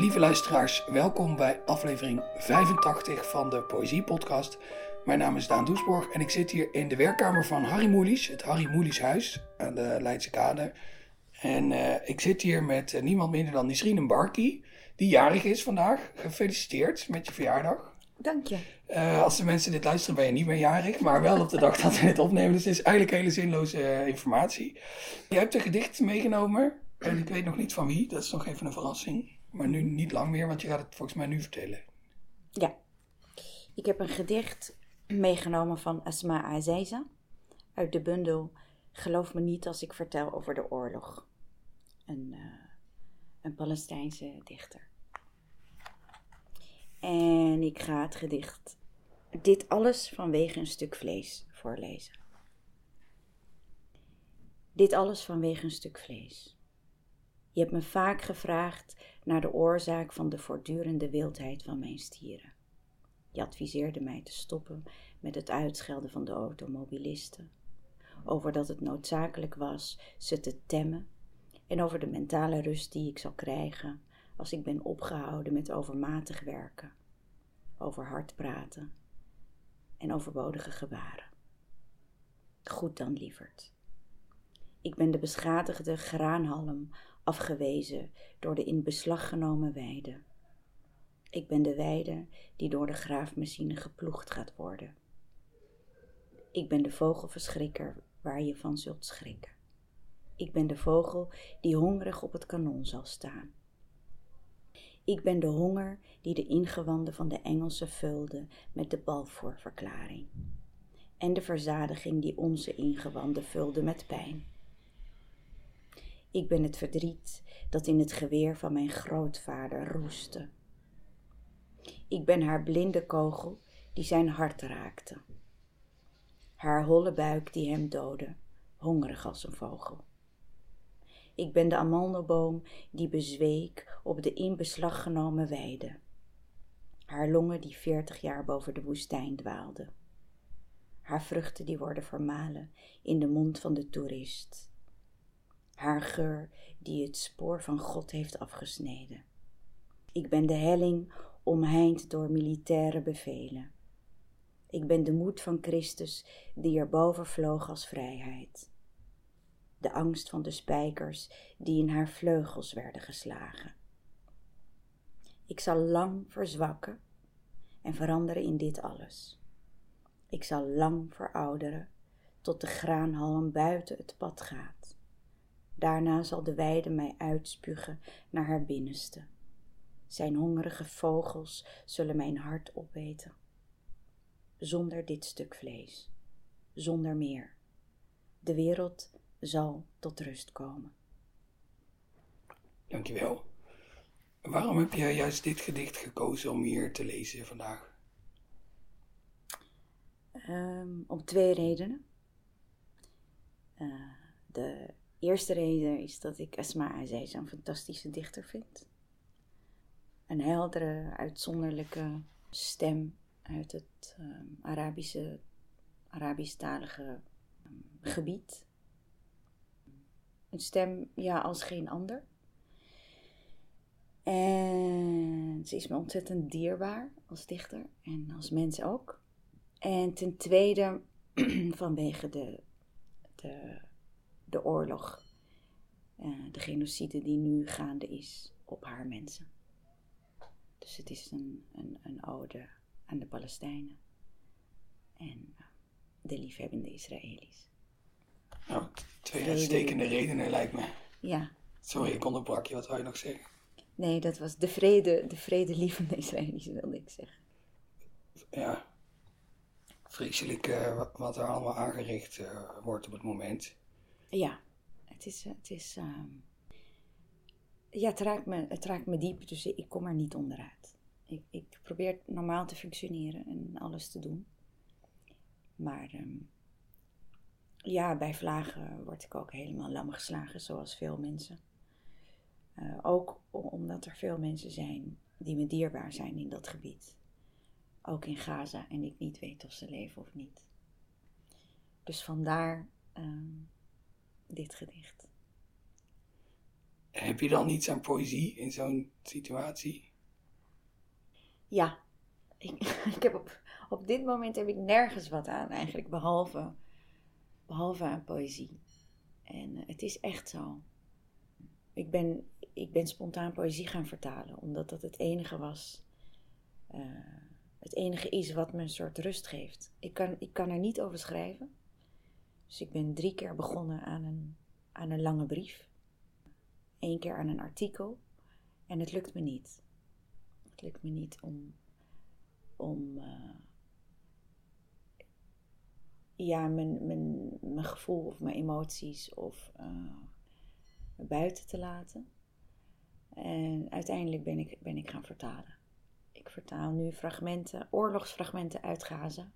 Lieve luisteraars, welkom bij aflevering 85 van de Poëzie Podcast. Mijn naam is Daan Doesborg en ik zit hier in de werkkamer van Harry Moelies, het Harry Moelies Huis aan de Leidse Kade. En uh, ik zit hier met uh, niemand minder dan Nisrine Barki, die jarig is vandaag. Gefeliciteerd met je verjaardag. Dank je. Uh, als de mensen dit luisteren, ben je niet meer jarig, maar wel op de dag dat we dit opnemen. Dus het is eigenlijk hele zinloze informatie. Je hebt een gedicht meegenomen en ik weet nog niet van wie, dat is nog even een verrassing. Maar nu niet lang meer, want je gaat het volgens mij nu vertellen. Ja, ik heb een gedicht meegenomen van Asma Aziza uit de bundel Geloof me niet als ik vertel over de oorlog. Een, uh, een Palestijnse dichter. En ik ga het gedicht Dit alles vanwege een stuk vlees voorlezen. Dit alles vanwege een stuk vlees. Je hebt me vaak gevraagd naar de oorzaak van de voortdurende wildheid van mijn stieren. Je adviseerde mij te stoppen met het uitschelden van de automobilisten, over dat het noodzakelijk was ze te temmen en over de mentale rust die ik zal krijgen als ik ben opgehouden met overmatig werken, over hard praten en overbodige gebaren. Goed dan, lieverd. Ik ben de beschadigde graanhalm afgewezen door de in beslag genomen weide. Ik ben de weide die door de graafmachine geploegd gaat worden. Ik ben de vogelverschrikker waar je van zult schrikken. Ik ben de vogel die hongerig op het kanon zal staan. Ik ben de honger die de ingewanden van de Engelsen vulde met de Balfour-verklaring. En de verzadiging die onze ingewanden vulde met pijn. Ik ben het verdriet dat in het geweer van mijn grootvader roestte. Ik ben haar blinde kogel die zijn hart raakte. Haar holle buik die hem doodde, hongerig als een vogel. Ik ben de amandelboom die bezweek op de in beslag genomen weide. Haar longen die veertig jaar boven de woestijn dwaalden. Haar vruchten die worden vermalen in de mond van de toerist haar geur die het spoor van God heeft afgesneden. Ik ben de helling omheind door militaire bevelen. Ik ben de moed van Christus die erboven vloog als vrijheid. De angst van de spijkers die in haar vleugels werden geslagen. Ik zal lang verzwakken en veranderen in dit alles. Ik zal lang verouderen tot de graanhalm buiten het pad gaat. Daarna zal de weide mij uitspugen naar haar binnenste. Zijn hongerige vogels zullen mijn hart opeten. Zonder dit stuk vlees, zonder meer. De wereld zal tot rust komen. Dankjewel. Waarom heb jij juist dit gedicht gekozen om hier te lezen vandaag? Um, om twee redenen. Uh, de eerste reden is dat ik Asma Aziz een fantastische dichter vind. Een heldere, uitzonderlijke stem uit het um, Arabische, Arabisch-talige um, gebied. Een stem, ja, als geen ander. En ze is me ontzettend dierbaar als dichter en als mens ook. En ten tweede vanwege de, de de oorlog, uh, de genocide die nu gaande is op haar mensen. Dus het is een, een, een ode aan de Palestijnen en uh, de liefhebbende Israëli's. Nou, twee uitstekende redenen lijkt me. Ja. Sorry, ik onderbrak je. Wat wou je nog zeggen? Nee, dat was de vrede, de vredelievende Israëli's, wilde ik zeggen. Ja. Vreselijk uh, wat er allemaal aangericht uh, wordt op het moment. Ja, het is. Het is uh, ja, het raakt, me, het raakt me diep, dus ik kom er niet onderuit. Ik, ik probeer normaal te functioneren en alles te doen. Maar um, ja, bij vlagen word ik ook helemaal lam geslagen, zoals veel mensen. Uh, ook omdat er veel mensen zijn die me dierbaar zijn in dat gebied. Ook in Gaza en ik niet weet of ze leven of niet. Dus vandaar. Um, dit gedicht. heb je dan iets aan poëzie in zo'n situatie? Ja, ik, ik heb op, op dit moment heb ik nergens wat aan eigenlijk, behalve, behalve aan poëzie. En eh, het is echt zo. Ik ben, ik ben spontaan poëzie gaan vertalen, omdat dat het enige was. eh, het enige is wat me een soort rust geeft. Ik kan, ik kan er niet over schrijven. Dus ik ben drie keer begonnen aan een, aan een lange brief. Eén keer aan een artikel. En het lukt me niet. Het lukt me niet om, om eh, ja, mijn, mijn, gevoel of mijn emoties of eh, buiten te laten. En uiteindelijk ben ik, ben ik gaan vertalen. Ik vertaal nu fragmenten, oorlogsfragmenten uit Gaza.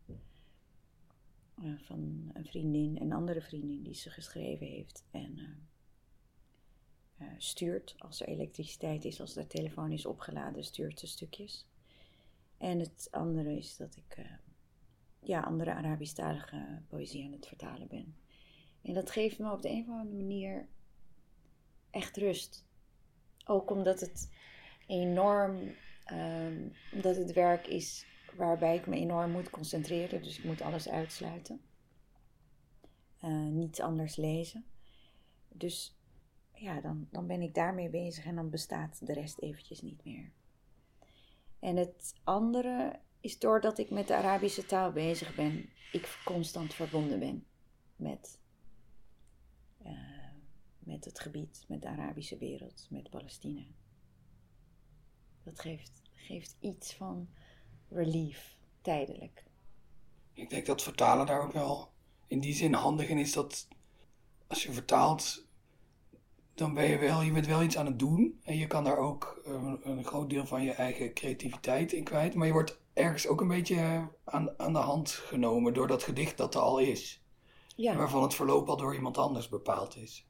Eh, van een vriendin, een andere vriendin die ze geschreven heeft. En eh, eh, stuurt als er elektriciteit is, als de telefoon is opgeladen, stuurt ze stukjes. En het andere is dat ik ja, andere Arabisch-talige poëzie aan het vertalen ben. En dat geeft me op de een of andere manier echt rust. Ook omdat het enorm, ehm, omdat het werk is waarbij ik me enorm moet concentreren. Dus ik moet alles uitsluiten. Eh, niets anders lezen. Dus ja, dan, dan ben ik daarmee bezig en dan bestaat de rest eventjes niet meer. En het andere is doordat ik met de Arabische taal bezig ben, ik constant verbonden ben met, eh, met het gebied, met de Arabische wereld, met Palestina. Dat geeft, geeft iets van relief, tijdelijk. Ik denk dat vertalen daar ook wel in die zin handig in is dat als je vertaalt, dan ben je wel, je bent wel iets aan het doen. En je kan daar ook een, een groot deel van je eigen creativiteit in kwijt. Maar je wordt ergens ook een beetje aan, aan de hand genomen door dat gedicht dat er al is. Ja, Waarvan het verloop al door iemand anders bepaald is.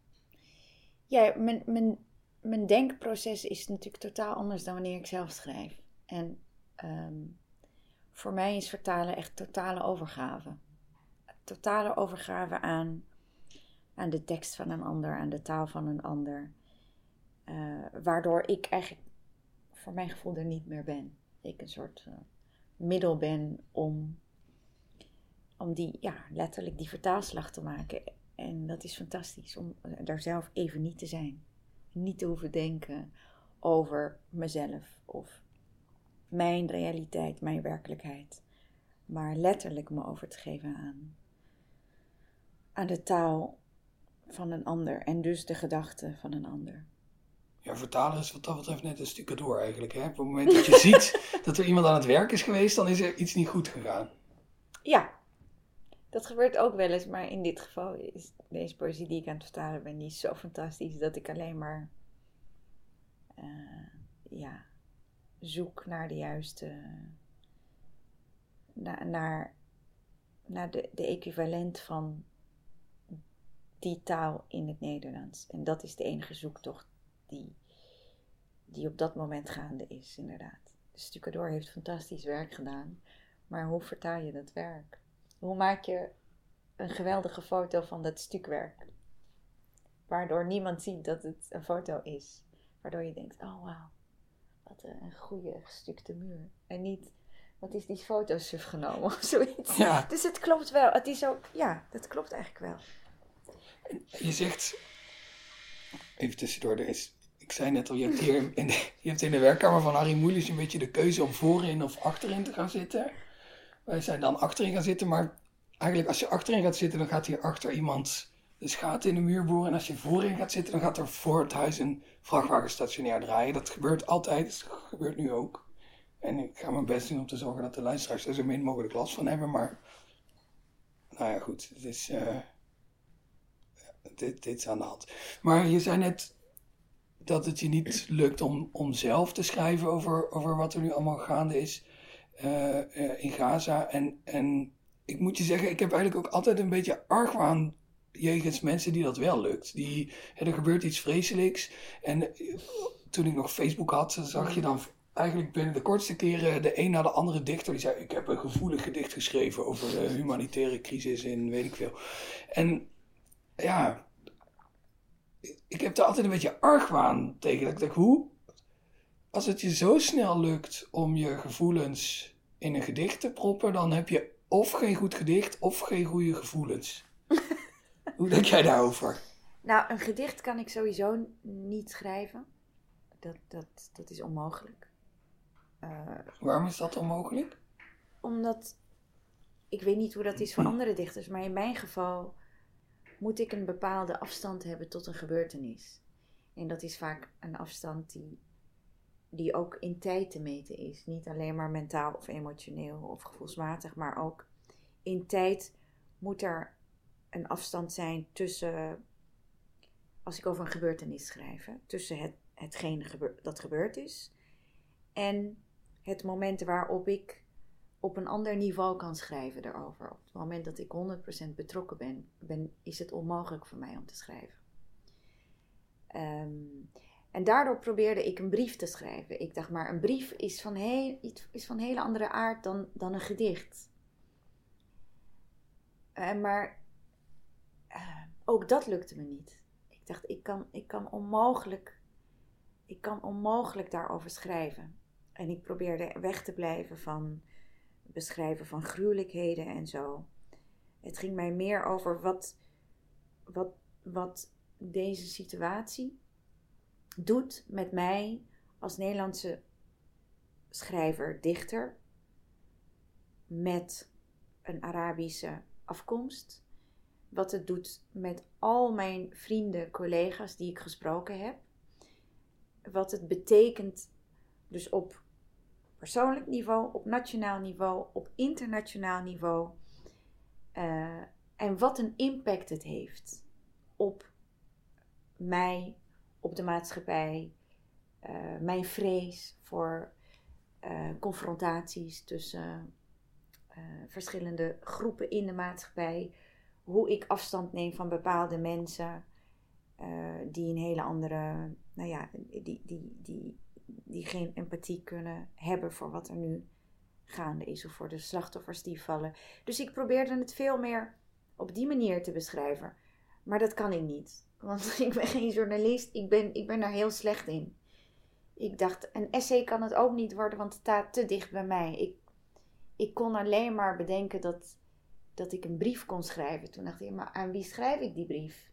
ja mijn, mijn, mijn denkproces is natuurlijk totaal anders dan wanneer ik zelf schrijf. En ehm, voor mij is vertalen echt totale overgave. Totale overgave aan, aan de tekst van een ander, aan de taal van een ander. Eh, waardoor ik eigenlijk voor mijn gevoel er niet meer ben. Ik een soort eh, middel ben om, om die, ja, letterlijk die vertaalslag te maken. En dat is fantastisch, om daar zelf even niet te zijn. Niet te hoeven denken over mezelf of mijn realiteit, mijn werkelijkheid. Maar letterlijk me over te geven aan, aan de taal van een ander en dus de gedachten van een ander. Ja, vertalen is wat dat betreft net een stukje door eigenlijk. Hè? Op het moment dat je ziet dat er iemand aan het werk is geweest, dan is er iets niet goed gegaan. Ja, dat gebeurt ook wel eens, maar in dit geval is deze poëzie die ik aan het vertalen ben, die is zo fantastisch dat ik alleen maar eh, ja, zoek naar de juiste, na, naar, naar de, de equivalent van die taal in het Nederlands. En dat is de enige zoektocht die, die op dat moment gaande is, inderdaad. De heeft fantastisch werk gedaan, maar hoe vertaal je dat werk? Hoe maak je een geweldige foto van dat stukwerk? Waardoor niemand ziet dat het een foto is. Waardoor je denkt, oh wauw, wat een goede gestukte muur. En niet, wat is die fotosuf genomen of zoiets. Ja. Dus het klopt wel. Het is ook, ja, dat klopt eigenlijk wel. Je zegt, even tussendoor, er is, ik zei net al, je hebt hier in de, je hebt in de werkkamer van Harry Moelis een beetje de keuze om voorin of achterin te gaan zitten. Wij zijn dan achterin gaan zitten, maar eigenlijk als je achterin gaat zitten, dan gaat hier achter iemand de gaten in de muur boren. En als je voorin gaat zitten, dan gaat er voor het huis een vrachtwagen stationair draaien. Dat gebeurt altijd, dat gebeurt nu ook. En ik ga mijn best doen om te zorgen dat de luisteraars er zo min mogelijk last van hebben, maar... Nou ja, goed, is... eh, dit, dit is aan de hand. Maar je zei net dat het je niet lukt om, om zelf te schrijven over, over wat er nu allemaal gaande is eh, eh, in Gaza. En, en ik moet je zeggen, ik heb eigenlijk ook altijd een beetje argwaan jegens mensen die dat wel lukt. Die, er gebeurt iets vreselijks. En eh, toen ik nog Facebook had, zag je dan eigenlijk binnen de kortste keren de een na de andere dichter die zei: Ik heb een gevoelig gedicht geschreven over de humanitaire crisis in weet ik veel. En ja, ik heb er altijd een beetje argwaan tegen. Ik denk, hoe? Als het je zo snel lukt om je gevoelens in een gedicht te proppen, dan heb je of geen goed gedicht of geen goede gevoelens. hoe denk jij daarover? Nou, een gedicht kan ik sowieso niet schrijven. Dat, dat, dat is onmogelijk. Uh, Waarom is dat onmogelijk? Omdat, ik weet niet hoe dat is voor andere dichters, maar in mijn geval moet ik een bepaalde afstand hebben tot een gebeurtenis. En dat is vaak een afstand die, die ook in tijd te meten is. Niet alleen maar mentaal of emotioneel of gevoelsmatig, maar ook in tijd moet er een afstand zijn tussen, als ik over een gebeurtenis schrijf, tussen het, hetgene dat gebeurd is en het moment waarop ik op een ander niveau kan schrijven daarover. Op het moment dat ik 100% betrokken ben, ben, is het onmogelijk voor mij om te schrijven. Ehm, en daardoor probeerde ik een brief te schrijven. Ik dacht maar, een brief is van, heel, is van hele andere aard dan, dan een gedicht. Uh, maar uh, ook dat lukte me niet. Ik dacht, ik kan, ik kan onmogelijk, ik kan onmogelijk daarover schrijven. En ik probeerde weg te blijven van beschrijven van gruwelijkheden en zo. Het ging mij meer over wat, wat, wat deze situatie doet met mij als Nederlandse schrijver, dichter, met een Arabische afkomst. Wat het doet met al mijn vrienden, collega's die ik gesproken heb. Wat het betekent dus op persoonlijk niveau, op nationaal niveau, op internationaal niveau. Uh, en wat een impact het heeft op mij, op de maatschappij, uh, mijn vrees voor uh, confrontaties tussen verschillende groepen in de maatschappij, hoe ik afstand neem van bepaalde mensen die een hele andere, nou ja, die, die, die die geen empathie kunnen hebben voor wat er nu gaande is of voor de slachtoffers die vallen. Dus ik probeerde het veel meer op die manier te beschrijven. Maar dat kan ik niet. Want ik ben geen journalist. Ik ben, ik ben daar heel slecht in. Ik dacht, een essay kan het ook niet worden, want het staat te dicht bij mij. Ik, ik kon alleen maar bedenken dat, dat ik een brief kon schrijven. Toen dacht ik, maar aan wie schrijf ik die brief?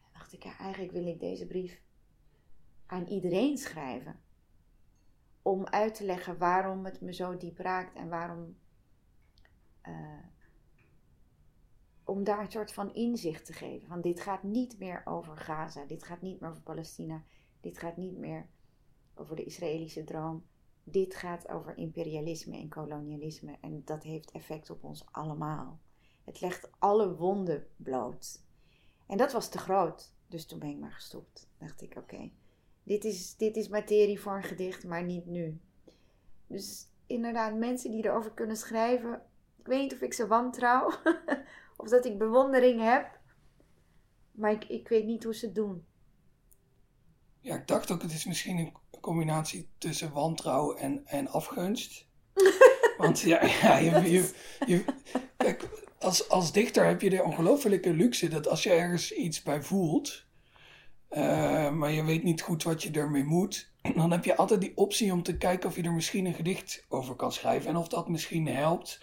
Toen dacht ik, ja, eigenlijk wil ik deze brief aan iedereen schrijven. Om uit te leggen waarom het me zo diep raakt en waarom. Uh, om daar een soort van inzicht te geven. Van dit gaat niet meer over Gaza, dit gaat niet meer over Palestina, dit gaat niet meer over de Israëlische droom. Dit gaat over imperialisme en kolonialisme en dat heeft effect op ons allemaal. Het legt alle wonden bloot. En dat was te groot, dus toen ben ik maar gestopt. Dacht ik, oké, dit is, dit is materie voor een gedicht, maar niet nu. Dus inderdaad, mensen die erover kunnen schrijven. Ik weet niet of ik ze wantrouw of dat ik bewondering heb, maar ik, ik weet niet hoe ze het doen. Ja, ik dacht ook, het is misschien een combinatie tussen wantrouwen en, en afgunst. Want ja, ja je, je, je, kijk, als, als dichter heb je de ongelofelijke luxe dat als je ergens iets bij voelt, uh, maar je weet niet goed wat je ermee moet. Dan heb je altijd die optie om te kijken of je er misschien een gedicht over kan schrijven. En of dat misschien helpt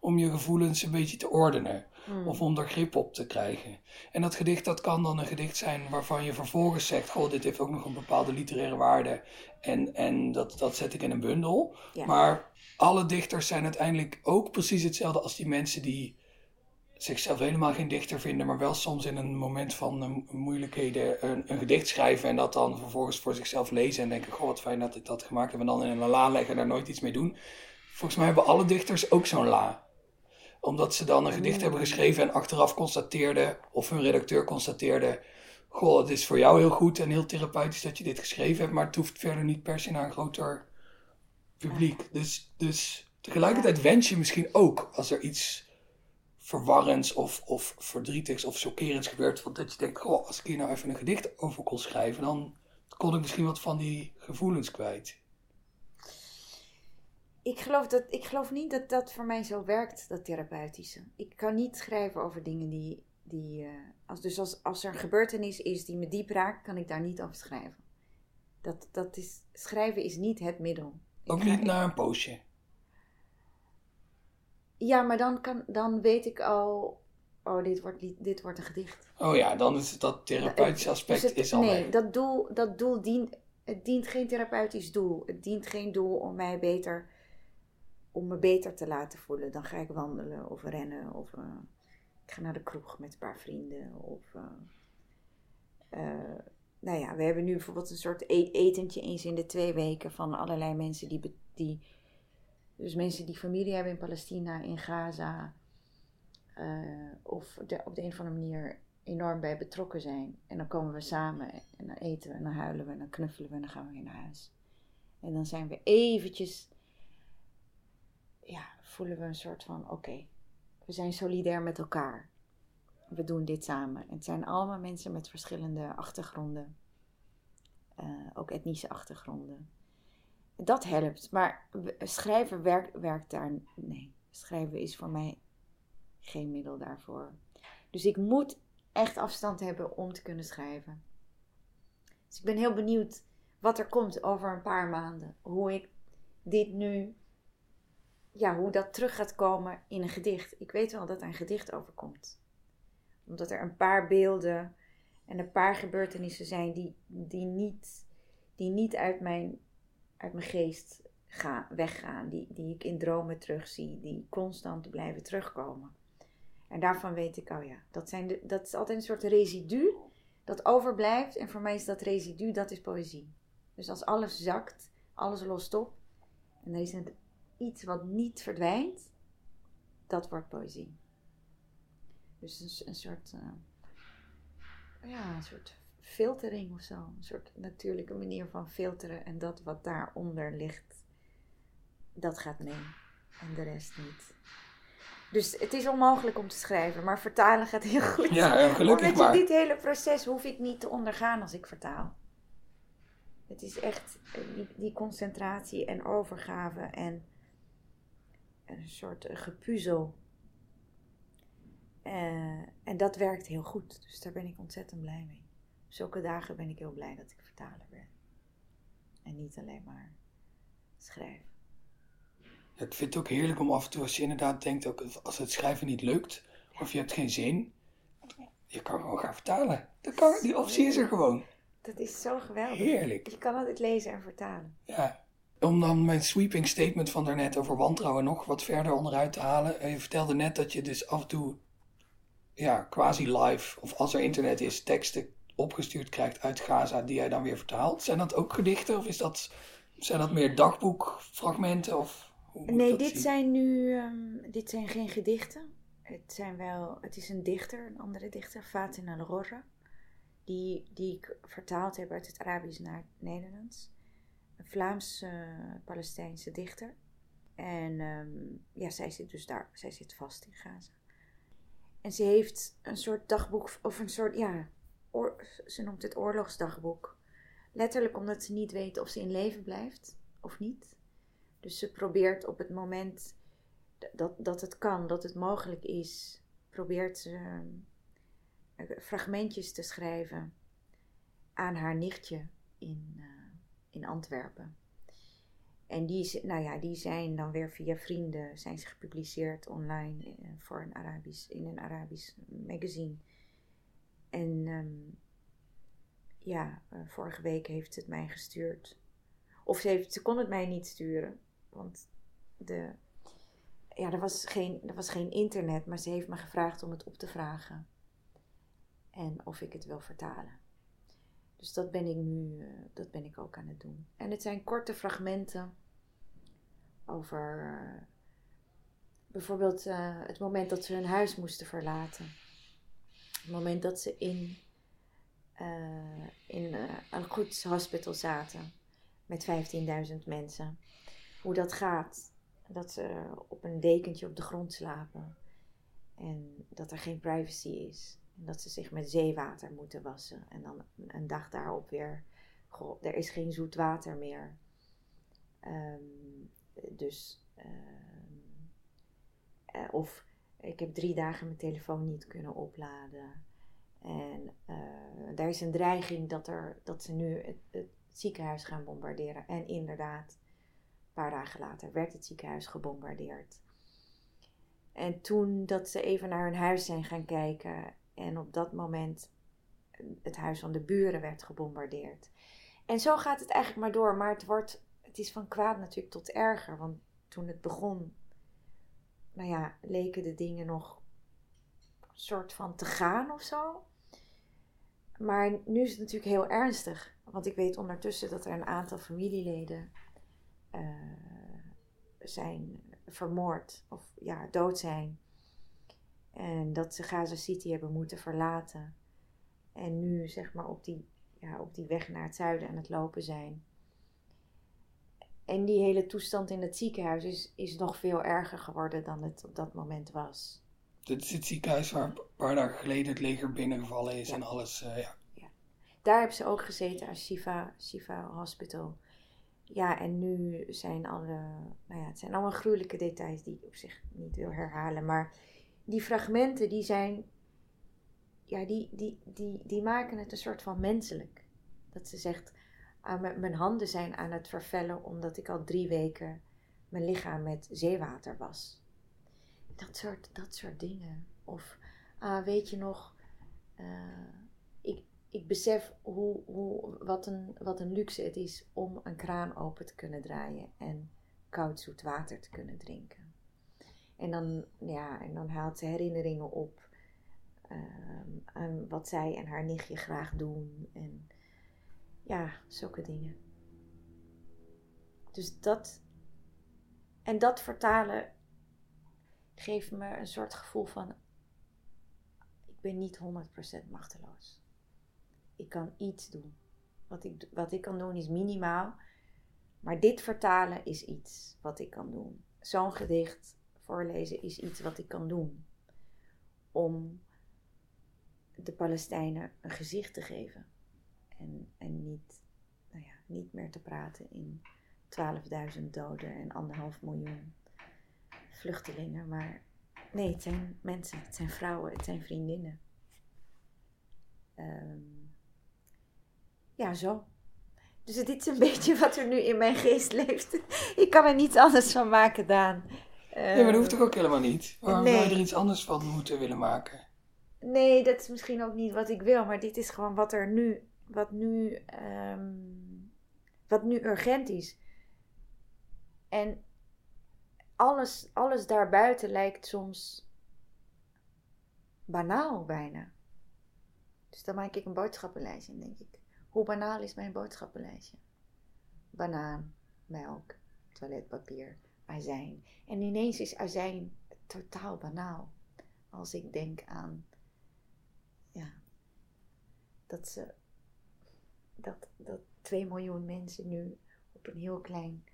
om je gevoelens een beetje te ordenen. Hmm. Of om er grip op te krijgen. En dat gedicht dat kan dan een gedicht zijn waarvan je vervolgens zegt... Goh, dit heeft ook nog een bepaalde literaire waarde. En, en dat, dat zet ik in een bundel. Maar alle dichters zijn uiteindelijk ook precies hetzelfde als die mensen die zichzelf helemaal geen dichter vinden, maar wel soms in een moment van uh, moeilijkheden een, een, gedicht schrijven en dat dan vervolgens voor zichzelf lezen en denken, goh wat fijn dat ik dat gemaakt heb en dan in een la leggen en daar nooit iets mee doen. Volgens mij hebben alle dichters ook zo'n la. Omdat ze dan een gedicht hebben geschreven en achteraf constateerden, of hun redacteur constateerde, goh het is voor jou heel goed en heel therapeutisch dat je dit geschreven hebt, maar het hoeft verder niet per se naar een groter publiek. Dus, dus tegelijkertijd wens je misschien ook als er iets verwarrends of, of verdrietigs of chockerends gebeurt. Want dat je denkt, goh, als ik hier nou even een gedicht over kon schrijven, dan kon ik misschien wat van die gevoelens kwijt. Ik geloof, dat, ik geloof niet dat dat voor mij zo werkt, dat therapeutische. Ik kan niet schrijven over dingen die, Die, eh, als, dus als, als er een gebeurtenis is die me diep raakt, kan ik daar niet over schrijven. Dat, dat is, schrijven is niet het middel. Ik Ook niet na een poosje. Ja, maar dan, kan, dan weet ik al, oh, dit wordt, dit wordt een gedicht. Oh ja, dan is dat therapeutische aspect Dus het- is al Nee, dat doel, dat doel dient, het dient geen therapeutisch doel. Het dient geen doel om mij beter, om me beter te laten voelen. Dan ga ik wandelen of rennen of eh, ik ga naar de kroeg met een paar vrienden. Of, eh, eh, nou ja, we hebben nu bijvoorbeeld een soort e- etentje eens in de twee weken van allerlei mensen die, die dus mensen die familie hebben in Palestina, in Gaza, of op de een of andere manier enorm bij betrokken zijn. En dan komen we samen en dan eten we en dan huilen we en dan knuffelen we en dan gaan we weer naar huis. En dan zijn we eventjes, ja, voelen we een soort van, oké, we zijn solidair met elkaar. We doen dit samen. Het zijn allemaal mensen met verschillende achtergronden, eh, ook etnische achtergronden. Dat helpt, maar schrijven werkt, werkt daar, nee, schrijven is voor mij geen middel daarvoor. Dus ik moet echt afstand hebben om te kunnen schrijven. Dus ik ben heel benieuwd wat er komt over een paar maanden. Hoe ik dit nu, ja, hoe dat terug gaat komen in een gedicht. Ik weet wel dat er een gedicht over komt. Omdat er een paar beelden en een paar gebeurtenissen zijn die, die, niet, die niet uit mijn, uit mijn geest gaan, weggaan. Die, die ik in dromen terugzie, die constant blijven terugkomen. En daarvan weet ik, oh ja, dat, zijn de, dat is altijd een soort residu dat overblijft. En voor mij is dat residu, dat is poëzie. Dus als alles zakt, alles lost op. En er is een, iets wat niet verdwijnt, dat wordt poëzie. Dus een, een soort, eh, ja, een soort filtering of zo. Een soort natuurlijke manier van filteren. En dat wat daaronder ligt, dat gaat mee. En de rest niet. Dus het is onmogelijk om te schrijven, maar vertalen gaat heel goed. Ja, gelukkig Omdat je maar. dit hele proces hoef ik niet te ondergaan als ik vertaal. Het is echt eh, die, die concentratie en overgave en een soort eh, gepuzzel. Eh, en dat werkt heel goed, dus daar ben ik ontzettend blij mee. Zulke dagen ben ik heel blij dat ik vertaler ben. En niet alleen maar schrijf. Ja, Ik vind het ook heerlijk om af en toe, als je inderdaad denkt, ook als het schrijven niet lukt, of je hebt geen zin, je kan gewoon gaan vertalen. Dat kan, die optie is er gewoon. Dat is zo geweldig. Heerlijk. Je kan altijd lezen en vertalen. Ja. Om dan mijn sweeping statement van daarnet over wantrouwen nog wat verder onderuit te halen. Eh, Je vertelde net dat je dus af en toe, ja, quasi live, of als er internet is, teksten opgestuurd krijgt uit Gaza die jij dan weer vertaalt. Zijn dat ook gedichten of is dat, zijn dat meer dagboekfragmenten? Of Nee, dit zien? zijn nu ehm, dit zijn geen gedichten. Het, zijn wel, het is een dichter, een andere dichter, Fatin al-Rorra. Die, die ik vertaald heb uit het Arabisch naar het Nederlands. Een Vlaams-Palestijnse dichter. En ehm, ja, zij zit dus daar, zij zit vast in Gaza. En ze heeft een soort dagboek, of een soort, ja, ze noemt het oorlogsdagboek. Letterlijk omdat ze niet weet of ze in leven blijft of niet. Dus ze probeert op het moment dat, dat het kan, dat het mogelijk is, probeert ze eh, fragmentjes te schrijven aan haar nichtje in, eh, in Antwerpen. En die, nou ja, die zijn dan weer via vrienden zijn ze gepubliceerd online eh, voor een Arabisch, in een Arabisch magazine. En ehm, ja, eh, vorige week heeft het mij gestuurd. Of ze kon het mij niet sturen. Want de, ja, er, was geen, er was geen internet, maar ze heeft me gevraagd om het op te vragen. En of ik het wil vertalen. Dus dat ben ik nu, eh, dat ben ik ook aan het doen. En het zijn korte fragmenten over eh, bijvoorbeeld eh, het moment dat ze hun huis moesten verlaten. Het moment dat ze in, in een goed hospital zaten met 15.000 mensen. Hoe dat gaat. Dat ze op een dekentje op de grond slapen. En dat er geen privacy is. Dat ze zich met zeewater moeten wassen. En dan een dag daarop weer. Goh, er is geen zoet water meer. Ehm, dus. ehm, eh, of Ik heb drie dagen mijn telefoon niet kunnen opladen. En uh, er is een dreiging dat, er, dat ze nu het, het, ziekenhuis gaan bombarderen. En inderdaad, een paar dagen later werd het ziekenhuis gebombardeerd. En toen dat ze even naar hun huis zijn gaan kijken. En op dat moment het huis van de buren werd gebombardeerd. En zo gaat het eigenlijk maar door. Maar het, wordt, het is van kwaad natuurlijk tot erger. Want toen het begon, nou ja, leken de dingen nog een soort van te gaan of zo. Maar nu is het natuurlijk heel ernstig. Want ik weet ondertussen dat er een aantal familieleden uh, zijn vermoord of ja, dood zijn. En dat ze Gaza City hebben moeten verlaten. En nu zeg maar op die, ja, op die weg naar het zuiden aan het lopen zijn. En die hele toestand in het ziekenhuis is, is nog veel erger geworden dan het op dat moment was. Dit is het ziekenhuis waar een paar dagen geleden het leger binnengevallen is en alles. Uh, ja. ja. Daar hebben ze ook gezeten als Shiva, Shiva Hospital. Ja, en nu zijn alle, nou ja, het zijn allemaal gruwelijke details die ik op zich niet wil herhalen. Maar die fragmenten die zijn, ja, die, die, die, die maken het een soort van menselijk. Dat ze zegt, ah, mijn handen zijn aan het vervellen omdat ik al drie weken mijn lichaam met zeewater was. Dat soort, dat soort dingen. Of, ah, weet je nog, uh, ik besef hoe, hoe, wat, een, wat een luxe het is om een kraan open te kunnen draaien en koud zoet water te kunnen drinken. En dan, ja, en dan haalt ze herinneringen op um, aan wat zij en haar nichtje graag doen. En ja, zulke dingen. Dus dat. En dat vertalen geeft me een soort gevoel van. Ik ben niet 100% machteloos ik kan iets doen. Wat ik, wat ik kan doen is minimaal. Maar dit vertalen is iets wat ik kan doen. Zo'n gedicht voorlezen is iets wat ik kan doen. Om de Palestijnen een gezicht te geven. En, en niet, nou ja, niet meer te praten in 12.000 doden en anderhalf miljoen vluchtelingen. Maar nee, het zijn mensen, het zijn vrouwen, het zijn vriendinnen. Um, ja, zo. Dus dit is een beetje wat er nu in mijn geest leeft. Ik kan er niets anders van maken, Daan. Nee, maar dat hoeft toch ook helemaal niet? Waarom nee. zou je er iets anders van moeten willen maken? Nee, dat is misschien ook niet wat ik wil. Maar dit is gewoon wat er nu... Wat nu, ehm, wat nu urgent is. En alles, alles daarbuiten lijkt soms banaal bijna. Dus dan maak ik een boodschappenlijst en denk ik hoe banaal is mijn boodschappenlijstje? Banaan, melk, toiletpapier, azijn. En ineens is azijn totaal banaal. Als ik denk aan, ja, dat ze, dat, dat 2 miljoen mensen nu op een heel klein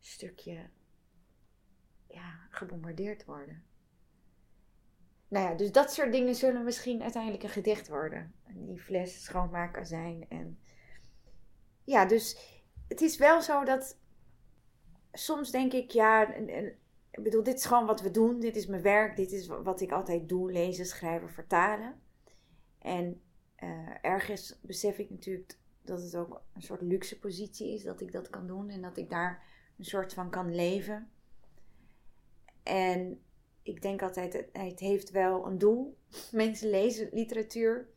stukje, ja, gebombardeerd worden. Nou ja, dus dat soort dingen zullen misschien uiteindelijk een gedicht worden. Die fles schoonmaken zijn. En ja, dus het is wel zo dat soms denk ik, ja, ik bedoel, dit is gewoon wat we doen. Dit is mijn werk. Dit is wat ik altijd doe: lezen, schrijven, vertalen. En uh, ergens besef ik natuurlijk dat het ook een soort luxe positie is dat ik dat kan doen en dat ik daar een soort van kan leven. En ik denk altijd, het heeft wel een doel. Mensen lezen literatuur.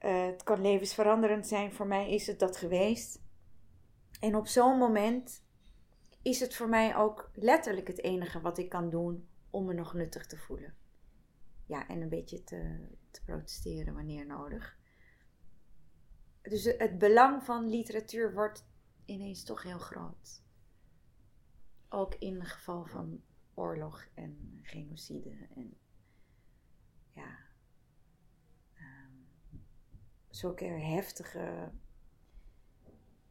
Uh, het kan levensveranderend zijn. Voor mij is het dat geweest. En op zo'n moment is het voor mij ook letterlijk het enige wat ik kan doen om me nog nuttig te voelen. Ja, en een beetje te, te protesteren wanneer nodig. Dus het belang van literatuur wordt ineens toch heel groot. Ook in het geval van oorlog en genocide en ja, um, zulke heftige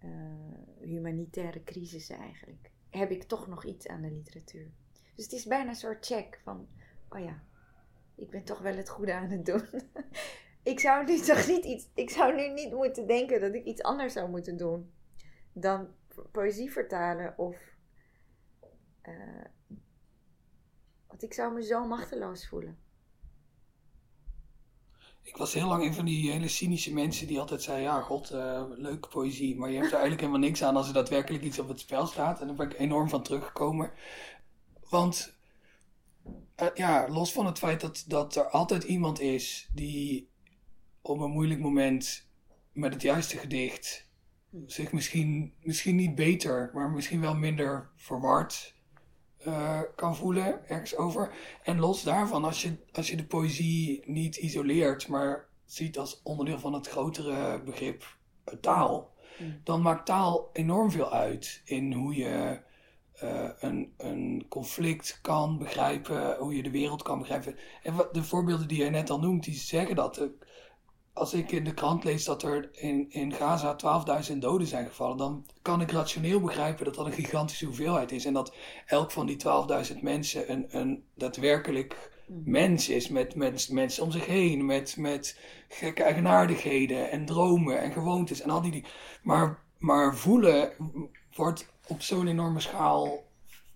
uh, humanitaire crisissen eigenlijk, heb ik toch nog iets aan de literatuur. Dus het is bijna een soort check van, oh ja, ik ben toch wel het goede aan het doen. ik zou nu toch niet iets, ik zou nu niet moeten denken dat ik iets anders zou moeten doen dan poëzie vertalen of uh, Want ik zou me zo machteloos voelen. Ik was heel lang een van die hele cynische mensen die altijd zei: Ja, god, uh, leuke poëzie. Maar je hebt er eigenlijk helemaal niks aan als er daadwerkelijk iets op het spel staat. En daar ben ik enorm van teruggekomen. Want, uh, ja, los van het feit dat, dat er altijd iemand is die op een moeilijk moment met het juiste gedicht zich misschien, misschien niet beter, maar misschien wel minder verward uh, kan voelen ergens over. En los daarvan, als je, als je de poëzie niet isoleert, maar ziet als onderdeel van het grotere begrip uh, taal, mm. dan maakt taal enorm veel uit in hoe je uh, een, een conflict kan begrijpen, hoe je de wereld kan begrijpen. En wat, de voorbeelden die jij net al noemt, die zeggen dat als ik in de krant lees dat er in, in Gaza 12.000 doden zijn gevallen, dan kan ik rationeel begrijpen dat dat een gigantische hoeveelheid is. En dat elk van die 12.000 mensen een, een daadwerkelijk hmm. mens is, met, met mensen om zich heen, met, met gekke eigenaardigheden en dromen en gewoontes en al die dingen. Maar, maar voelen wordt op zo'n enorme schaal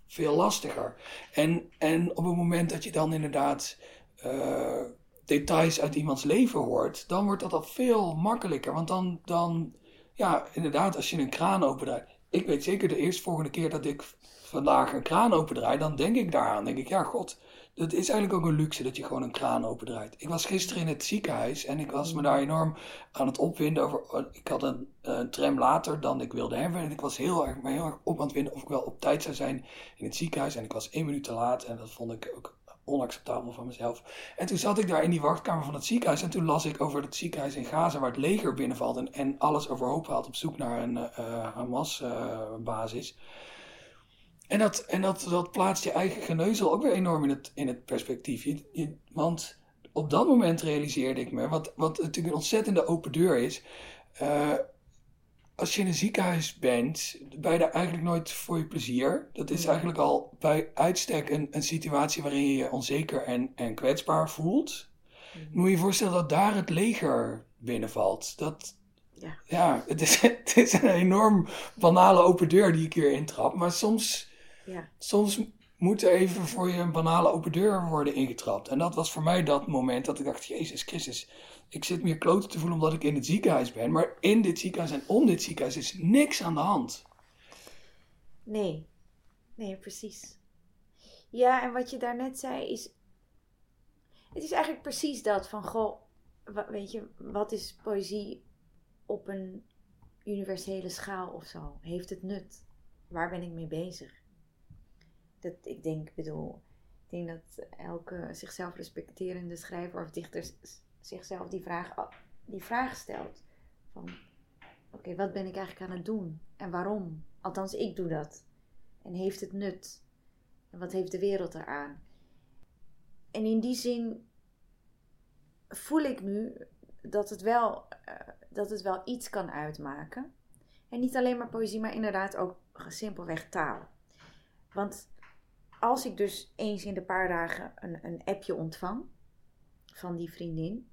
veel lastiger. En, en op het moment dat je dan inderdaad. Uh, details uit iemands leven hoort, dan wordt dat al veel makkelijker. Want dan, dan ja, inderdaad, als je een kraan opendraait. Ik weet zeker de eerste volgende keer dat ik vandaag een kraan opendraai, dan denk ik daaraan. denk ik, ja, god, dat is eigenlijk ook een luxe dat je gewoon een kraan opendraait. Ik was gisteren in het ziekenhuis en ik was me daar enorm aan het opwinden over. Ik had een, een tram later dan ik wilde hebben. En ik was heel erg, heel erg op aan het of ik wel op tijd zou zijn in het ziekenhuis. En ik was één minuut te laat en dat vond ik ook onacceptabel van mezelf. En toen zat ik daar in die wachtkamer van het ziekenhuis. En toen las ik over het ziekenhuis in Gaza waar het leger binnenvalt. En, en alles overhoop haalt op zoek naar een uh, Hamas-basis. en dat, en dat, dat plaatst je eigen geneuzel ook weer enorm in het, in het perspectief. Want op dat moment realiseerde ik me, wat, wat natuurlijk een ontzettende open deur is. Als je in een ziekenhuis bent, ben je daar eigenlijk nooit voor je plezier. Dat is eigenlijk al bij uitstek een, een situatie waarin je je onzeker en, en kwetsbaar voelt. moet je je voorstellen dat daar het leger binnenvalt. Dat, ja, ja het, is, het is een enorm banale open deur die ik hier intrap. Maar soms, ja. soms moet er even voor je een banale open deur worden ingetrapt. En dat was voor mij dat moment dat ik dacht, Jezus Christus ik zit meer kloten te voelen omdat ik in het ziekenhuis ben. Maar in dit ziekenhuis en om dit ziekenhuis is niks aan de hand. Nee, nee, precies. Ja, en wat je daarnet zei is. Het is eigenlijk precies dat van goh, weet je, wat is poëzie op een universele schaal of zo? Heeft het nut? Waar ben ik mee bezig? Dat, ik denk, bedoel, ik denk dat elke zichzelf respecterende schrijver of dichter zichzelf die vraag, die vraag stelt. Van, oké, wat ben ik eigenlijk aan het doen? En waarom? Althans, ik doe dat. En heeft het nut? En wat heeft de wereld eraan? En in die zin voel ik nu dat het wel, uh, dat het wel iets kan uitmaken. En niet alleen maar poëzie, maar inderdaad ook simpelweg taal. Want als ik dus eens in de paar dagen een, een appje ontvang van die vriendin,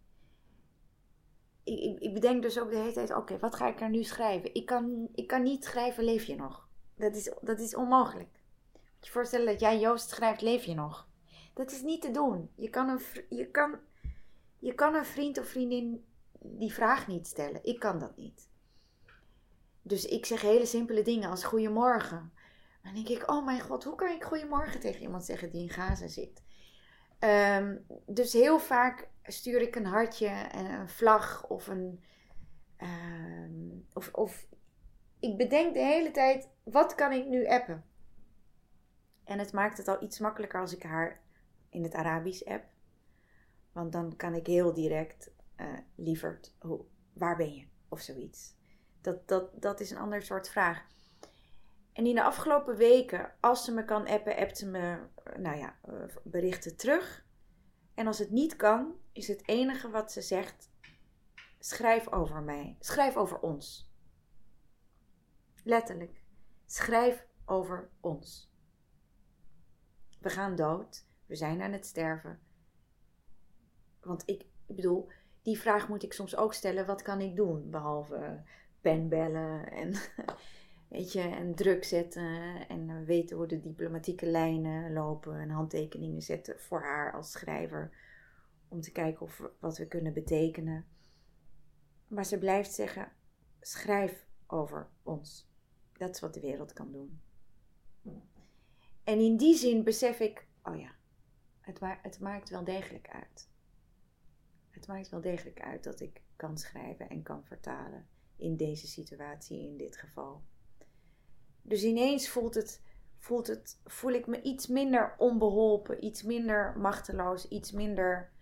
ik, ik, bedenk dus ook de hele tijd: oké, wat ga ik er nu schrijven? Ik kan, ik kan niet schrijven, leef je nog? Dat is, dat is onmogelijk. Je voorstellen dat jij Joost schrijft, leef je nog? Dat is niet te doen. Je kan een, je kan, je kan een vriend of vriendin die vraag niet stellen. Ik kan dat niet. Dus ik zeg hele simpele dingen als goedemorgen. Dan denk ik, oh mijn god, hoe kan ik goedemorgen tegen iemand zeggen die in Gaza zit? Ehm, dus heel vaak stuur ik een hartje en een vlag of een. Ehm, of, of ik bedenk de hele tijd, wat kan ik nu appen? En het maakt het al iets makkelijker als ik haar in het Arabisch app. Want dan kan ik heel direct, uh, lieverd, hoe, waar ben je? Of zoiets. Dat, dat, dat is een ander soort vraag. En in de afgelopen weken, als ze me kan appen, appt ze me nou ja, eh, berichten terug. En als het niet kan, is het enige wat ze zegt: schrijf over mij, schrijf over ons. Letterlijk, schrijf over ons. We gaan dood, we zijn aan het sterven. Want ik, ik bedoel, die vraag moet ik soms ook stellen: wat kan ik doen? Behalve pen bellen en weet en druk zetten en weten hoe de diplomatieke lijnen lopen en handtekeningen zetten voor haar als schrijver om te kijken of wat we kunnen betekenen. Maar ze blijft zeggen: schrijf over ons. Dat is wat de wereld kan doen. En in die zin besef ik: oh ja, het, het maakt wel degelijk uit. Het maakt wel degelijk uit dat ik kan schrijven en kan vertalen in deze situatie, in dit geval. Dus ineens voelt het, voelt het, voel ik me iets minder onbeholpen, iets minder machteloos, iets minder,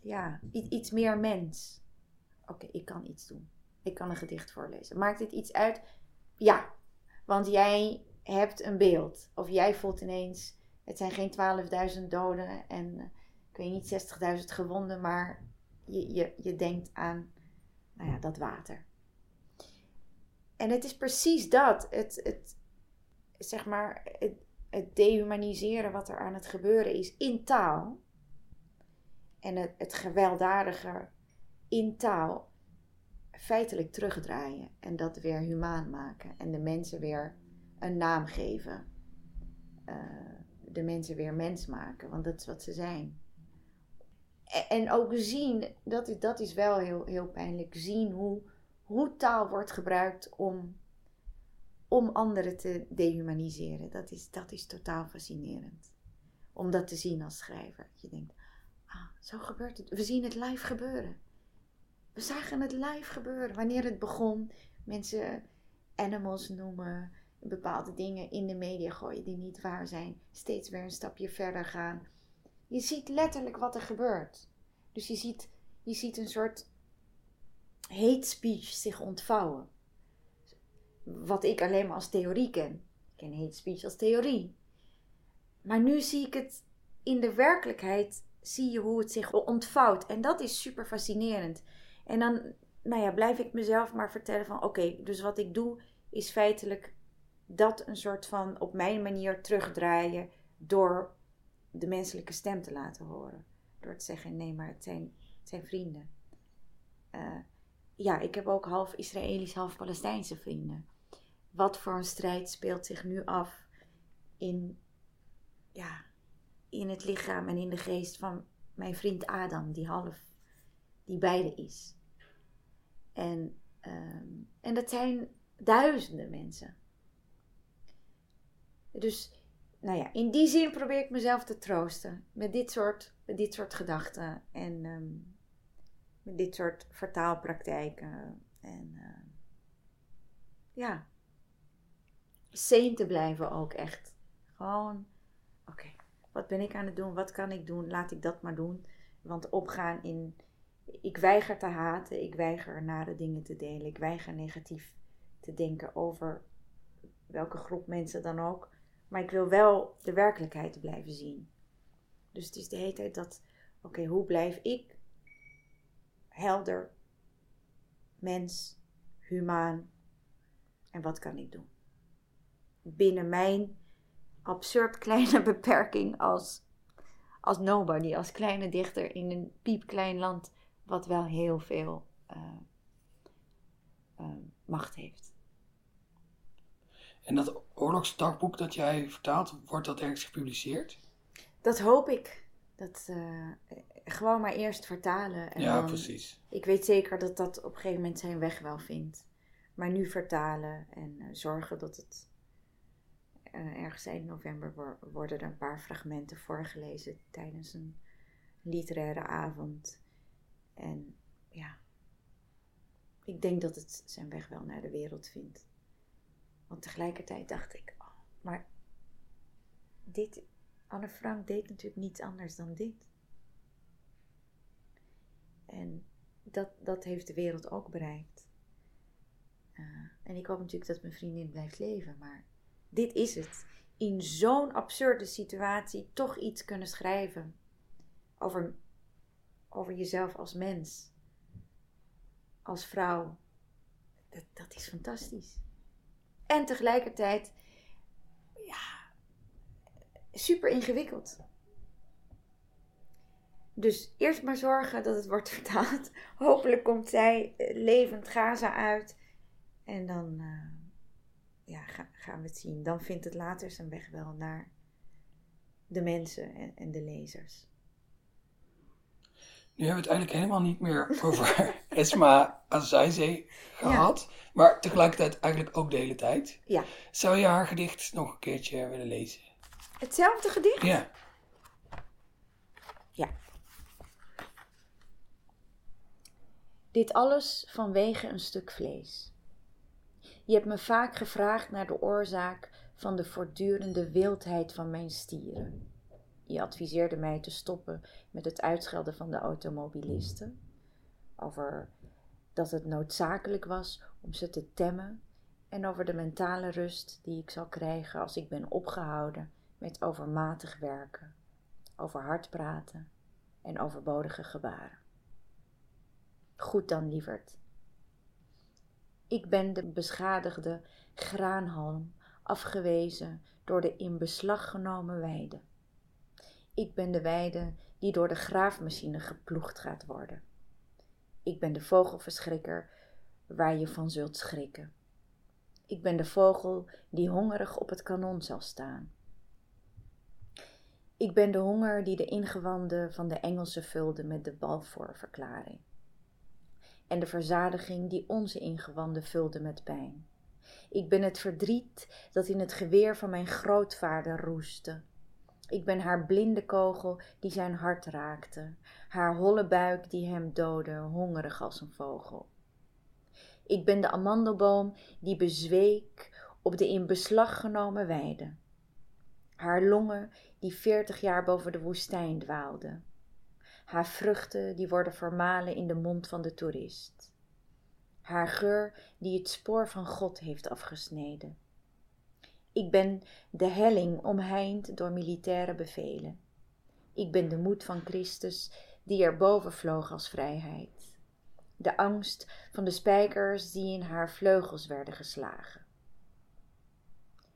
ja, iets meer mens. Oké, ik kan iets doen. Ik kan een gedicht voorlezen. Maakt dit iets uit? Ja, want jij hebt een beeld. Of jij voelt ineens, het zijn geen 12.000 doden en eh, ik weet niet 60.000 gewonden, maar je, je, je denkt aan nou ja, dat water. En het is precies dat. Het, het, zeg maar, het, dehumaniseren wat er aan het gebeuren is in taal. En het, het gewelddadige in taal feitelijk terugdraaien. En dat weer humaan maken. En de mensen weer een naam geven. Uh, de mensen weer mens maken. Want dat is wat ze zijn. En, ook zien, dat is, dat is wel heel, heel pijnlijk. Zien hoe hoe taal wordt gebruikt om, om anderen te dehumaniseren. Dat is, dat is totaal fascinerend. Om dat te zien als schrijver. Je denkt, ah, zo gebeurt het. We zien het live gebeuren. We zagen het live gebeuren. Wanneer het begon, mensen animals noemen, bepaalde dingen in de media gooien die niet waar zijn, steeds weer een stapje verder gaan. Je ziet letterlijk wat er gebeurt. Dus je ziet, je ziet een soort hate speech zich ontvouwen. Wat ik alleen maar als theorie ken. Ik ken hate speech als theorie. Maar nu zie ik het in de werkelijkheid, zie je hoe het zich ontvouwt. En dat is super fascinerend. En dan nou ja, blijf ik mezelf maar vertellen van oké, dus wat ik doe is feitelijk dat een soort van op mijn manier terugdraaien door de menselijke stem te laten horen. Door te zeggen nee, maar het zijn, vrienden. Uh, ja, ik heb ook half Israëlisch, half Palestijnse vrienden. Wat voor een strijd speelt zich nu af in, ja, in het lichaam en in de geest van mijn vriend Adam, die half, die beide is. En, ehm, en dat zijn duizenden mensen. Dus, nou ja, in die zin probeer ik mezelf te troosten met dit soort, met dit soort gedachten. En met dit soort vertaalpraktijken. En uh, ja, sane te blijven ook echt. Gewoon, oké, wat ben ik aan het doen? Wat kan ik doen? Laat ik dat maar doen. Want opgaan in, ik weiger te haten, ik weiger nare dingen te delen, ik weiger negatief te denken over welke groep mensen dan ook. Maar ik wil wel de werkelijkheid blijven zien. Dus het is de hele tijd dat, oké, hoe blijf ik helder, mens, humaan. En wat kan ik doen? Binnen mijn absurd kleine beperking als, als nobody, als kleine dichter in een piepklein land, wat wel heel veel uh, uh, macht heeft. En dat oorlogsdagboek dat jij vertaalt, wordt dat ergens gepubliceerd? Dat hoop ik. Dat, uh, gewoon maar eerst vertalen. En ja, precies. Ik weet zeker dat dat op een gegeven moment zijn weg wel vindt. Maar nu vertalen en uh, zorgen dat het uh, ergens eind november worden er een paar fragmenten voorgelezen tijdens een literaire avond. En ja, ik denk dat het zijn weg wel naar de wereld vindt. Want tegelijkertijd dacht ik, oh, maar dit, Anne Frank deed natuurlijk niets anders dan dit. En dat, dat heeft de wereld ook bereikt. Uh, en ik hoop natuurlijk dat mijn vriendin blijft leven, maar dit is het. In zo'n absurde situatie toch iets kunnen schrijven over, over jezelf als mens, als vrouw. Dat, dat is fantastisch. En tegelijkertijd, ja, super ingewikkeld. Dus eerst maar zorgen dat het wordt vertaald. Hopelijk komt zij eh, levend Gaza uit. En dan, uh, ja, gaan we het zien. Dan vindt het later zijn weg wel naar de mensen en, en de lezers. Nu hebben we het eigenlijk helemaal niet meer over Esma Azaizee gehad. Maar tegelijkertijd eigenlijk ook de hele tijd. Ja. Zou je haar gedicht nog een keertje willen lezen? Hetzelfde gedicht? Ja. Dit alles vanwege een stuk vlees. Je hebt me vaak gevraagd naar de oorzaak van de voortdurende wildheid van mijn stieren. Je adviseerde mij te stoppen met het uitschelden van de automobilisten. Over dat het noodzakelijk was om ze te temmen. En over de mentale rust die ik zal krijgen als ik ben opgehouden met overmatig werken, over hard praten en overbodige gebaren. Goed dan, lieverd. Ik ben de beschadigde graanhalm, afgewezen door de in beslag genomen weide. Ik ben de weide die door de graafmachine geploegd gaat worden. Ik ben de vogelverschrikker waar je van zult schrikken. Ik ben de vogel die hongerig op het kanon zal staan. Ik ben de honger die de ingewanden van de Engelsen vulde met de Balfour-verklaring. En de verzadiging die onze ingewanden vulde met pijn. Ik ben het verdriet dat in het geweer van mijn grootvader roestte. Ik ben haar blinde kogel die zijn hart raakte, haar holle buik die hem doodde, hongerig als een vogel. Ik ben de amandelboom die bezweek op de in beslag genomen weide, haar longen die veertig jaar boven de woestijn dwaalden, haar vruchten die worden vermalen in de mond van de toerist, haar geur die het spoor van God heeft afgesneden ik ben de helling omheind door militaire bevelen. Ik ben de moed van Christus die erboven vloog als vrijheid. De angst van de spijkers die in haar vleugels werden geslagen.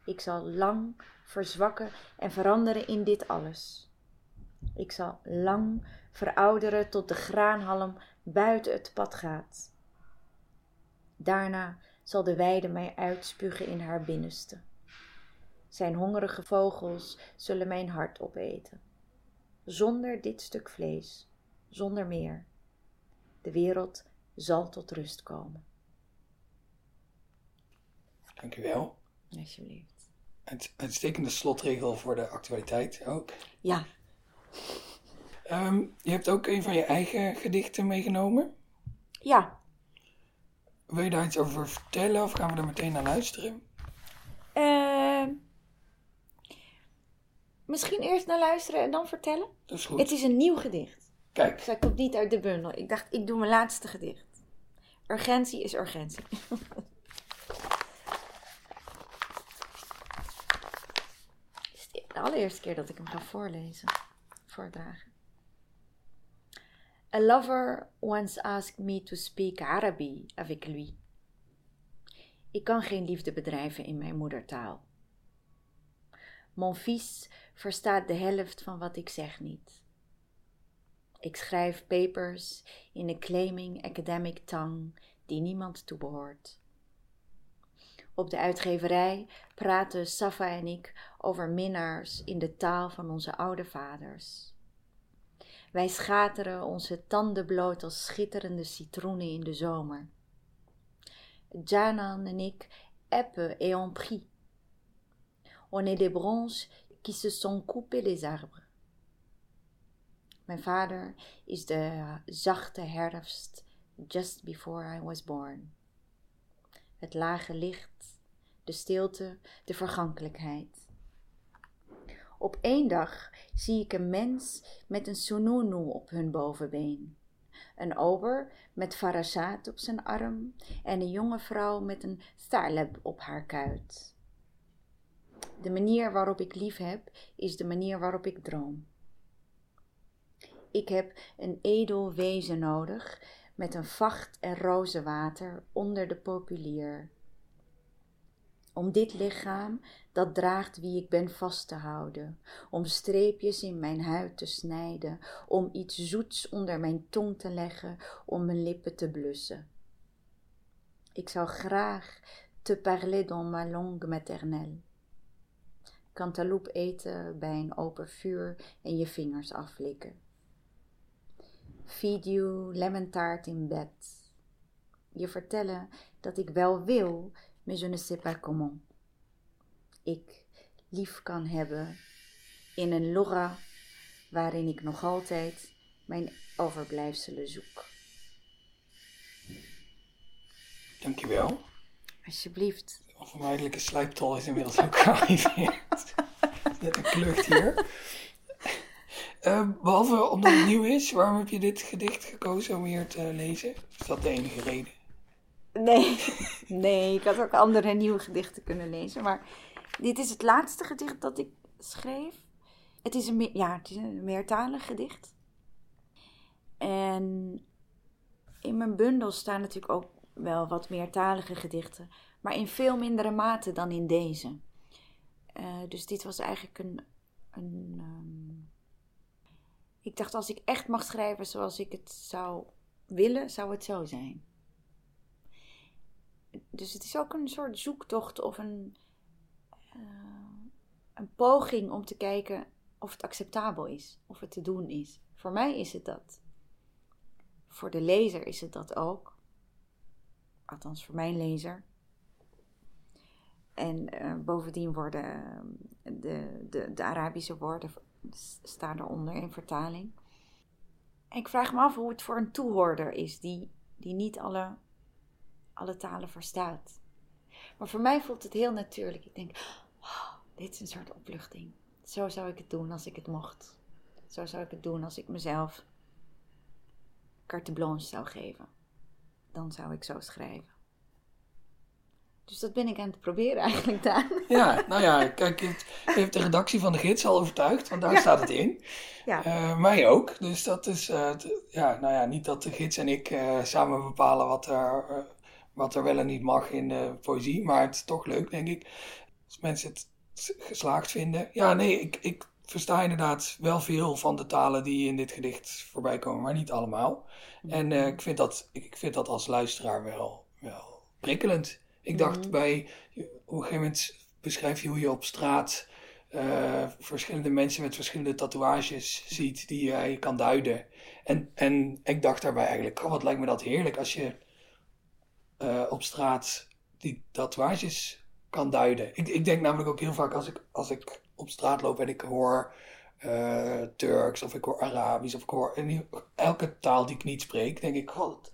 Ik zal lang verzwakken en veranderen in dit alles. Ik zal lang verouderen tot de graanhalm buiten het pad gaat. Daarna zal de weide mij uitspugen in haar binnenste. Zijn hongerige vogels zullen mijn hart opeten. Zonder dit stuk vlees, zonder meer. De wereld zal tot rust komen. Dankjewel. Alsjeblieft. Het uitstekende slotregel voor de actualiteit ook. Ja. Um, je hebt ook een van je eigen gedichten meegenomen. Ja. Wil je daar iets over vertellen of gaan we er meteen naar luisteren? Uh, Misschien eerst naar luisteren en dan vertellen? Dat is goed. Het is een nieuw gedicht. Kijk. Dus hij komt niet uit de bundel. Ik dacht, ik doe mijn laatste gedicht. Urgentie is urgentie. Het is de allereerste keer dat ik hem ga voorlezen. A lover once asked me to speak Arabi avec lui. Ik kan geen liefde bedrijven in mijn moedertaal. Mon fils verstaat de helft van wat ik zeg niet. Ik schrijf papers in een claiming academic tongue die niemand toebehoort. Op de uitgeverij praten Safa en ik over minnaars in de taal van onze oude vaders. Wij schateren onze tanden bloot als schitterende citroenen in de zomer. Janan en ik appen et on prie on est des branches qui se sont coupées les arbres. Mijn vader is de zachte herfst just before I was born. Het lage licht, de stilte, de vergankelijkheid. Op één dag zie ik een mens met een sununu op hun bovenbeen, een ober met farasat op zijn arm en een jonge vrouw met een thaleb op haar kuit. De manier waarop ik lief heb, is de manier waarop ik droom. Ik heb een edel wezen nodig met een vacht en rozenwater onder de populier. Om dit lichaam, dat draagt wie ik ben, vast te houden, om streepjes in mijn huid te snijden, om iets zoets onder mijn tong te leggen, om mijn lippen te blussen. Ik zou graag te parler dans ma langue maternelle. Cantaloupe eten bij een open vuur en je vingers aflikken. Feed you lemon tart in bed. Je vertellen dat ik wel wil, mais je ne sais pas comment. Ik lief kan hebben in een lora waarin ik nog altijd mijn overblijfselen zoek. Dankjewel. Alsjeblieft. De onvermijdelijke slijptol is inmiddels ook gearriveerd. Net een klucht hier. Uh, behalve omdat het nieuw is, waarom heb je dit gedicht gekozen om hier te lezen? Is dat de enige reden? Nee, nee, ik had ook andere nieuwe gedichten kunnen lezen. Maar dit is het laatste gedicht dat ik schreef. Het is een, ja, het is een meertalig gedicht. En in mijn bundel staan natuurlijk ook wel wat meertalige gedichten. Maar in veel mindere mate dan in deze. Uh, dus dit was eigenlijk een. een um... ik dacht, als ik echt mag schrijven zoals ik het zou willen, zou het zo zijn. Dus het is ook een soort zoektocht of een, uh, een poging om te kijken of het acceptabel is, of het te doen is. Voor mij is het dat. Voor de lezer is het dat ook. Althans, voor mijn lezer. En uh, bovendien worden ehm, de, de, de Arabische woorden staan eronder in vertaling. Ik vraag me af hoe het voor een toehoorder is die, die niet alle, alle talen verstaat. Maar voor mij voelt het heel natuurlijk. Ik denk, oh, dit is een soort opluchting. Zo zou ik het doen als ik het mocht. Zo zou ik het doen als ik mezelf carte blanche zou geven. Dan zou ik zo schrijven. Dus dat ben ik aan het proberen eigenlijk, Daan. Ja, nou ja, kijk, je heeft de redactie van de gids al overtuigd, want daar staat het in. Ja. Uh, mij ook. Dus dat is, uh, ja, nou ja, niet dat de gids en ik uh, samen bepalen wat er, wat er wel en niet mag in de poëzie, maar het is toch leuk, denk ik. Als mensen het geslaagd vinden. Ja, nee, ik, ik versta inderdaad wel veel van de talen die in dit gedicht voorbij komen, maar niet allemaal. En uh, ik, vind dat, ik, vind dat als luisteraar wel, wel prikkelend. Ik dacht mm bij, op een gegeven moment beschrijf je hoe je op straat uh, verschillende mensen met verschillende tatoeages ziet die jij kan duiden. En, en ik dacht daarbij eigenlijk, oh, wat lijkt me dat heerlijk als je uh, op straat die tatoeages kan duiden. Ik, ik denk namelijk ook heel vaak als ik, als ik op straat loop en ik hoor uh, Turks of ik hoor Arabisch of ik hoor elke taal die ik niet spreek, denk ik, god,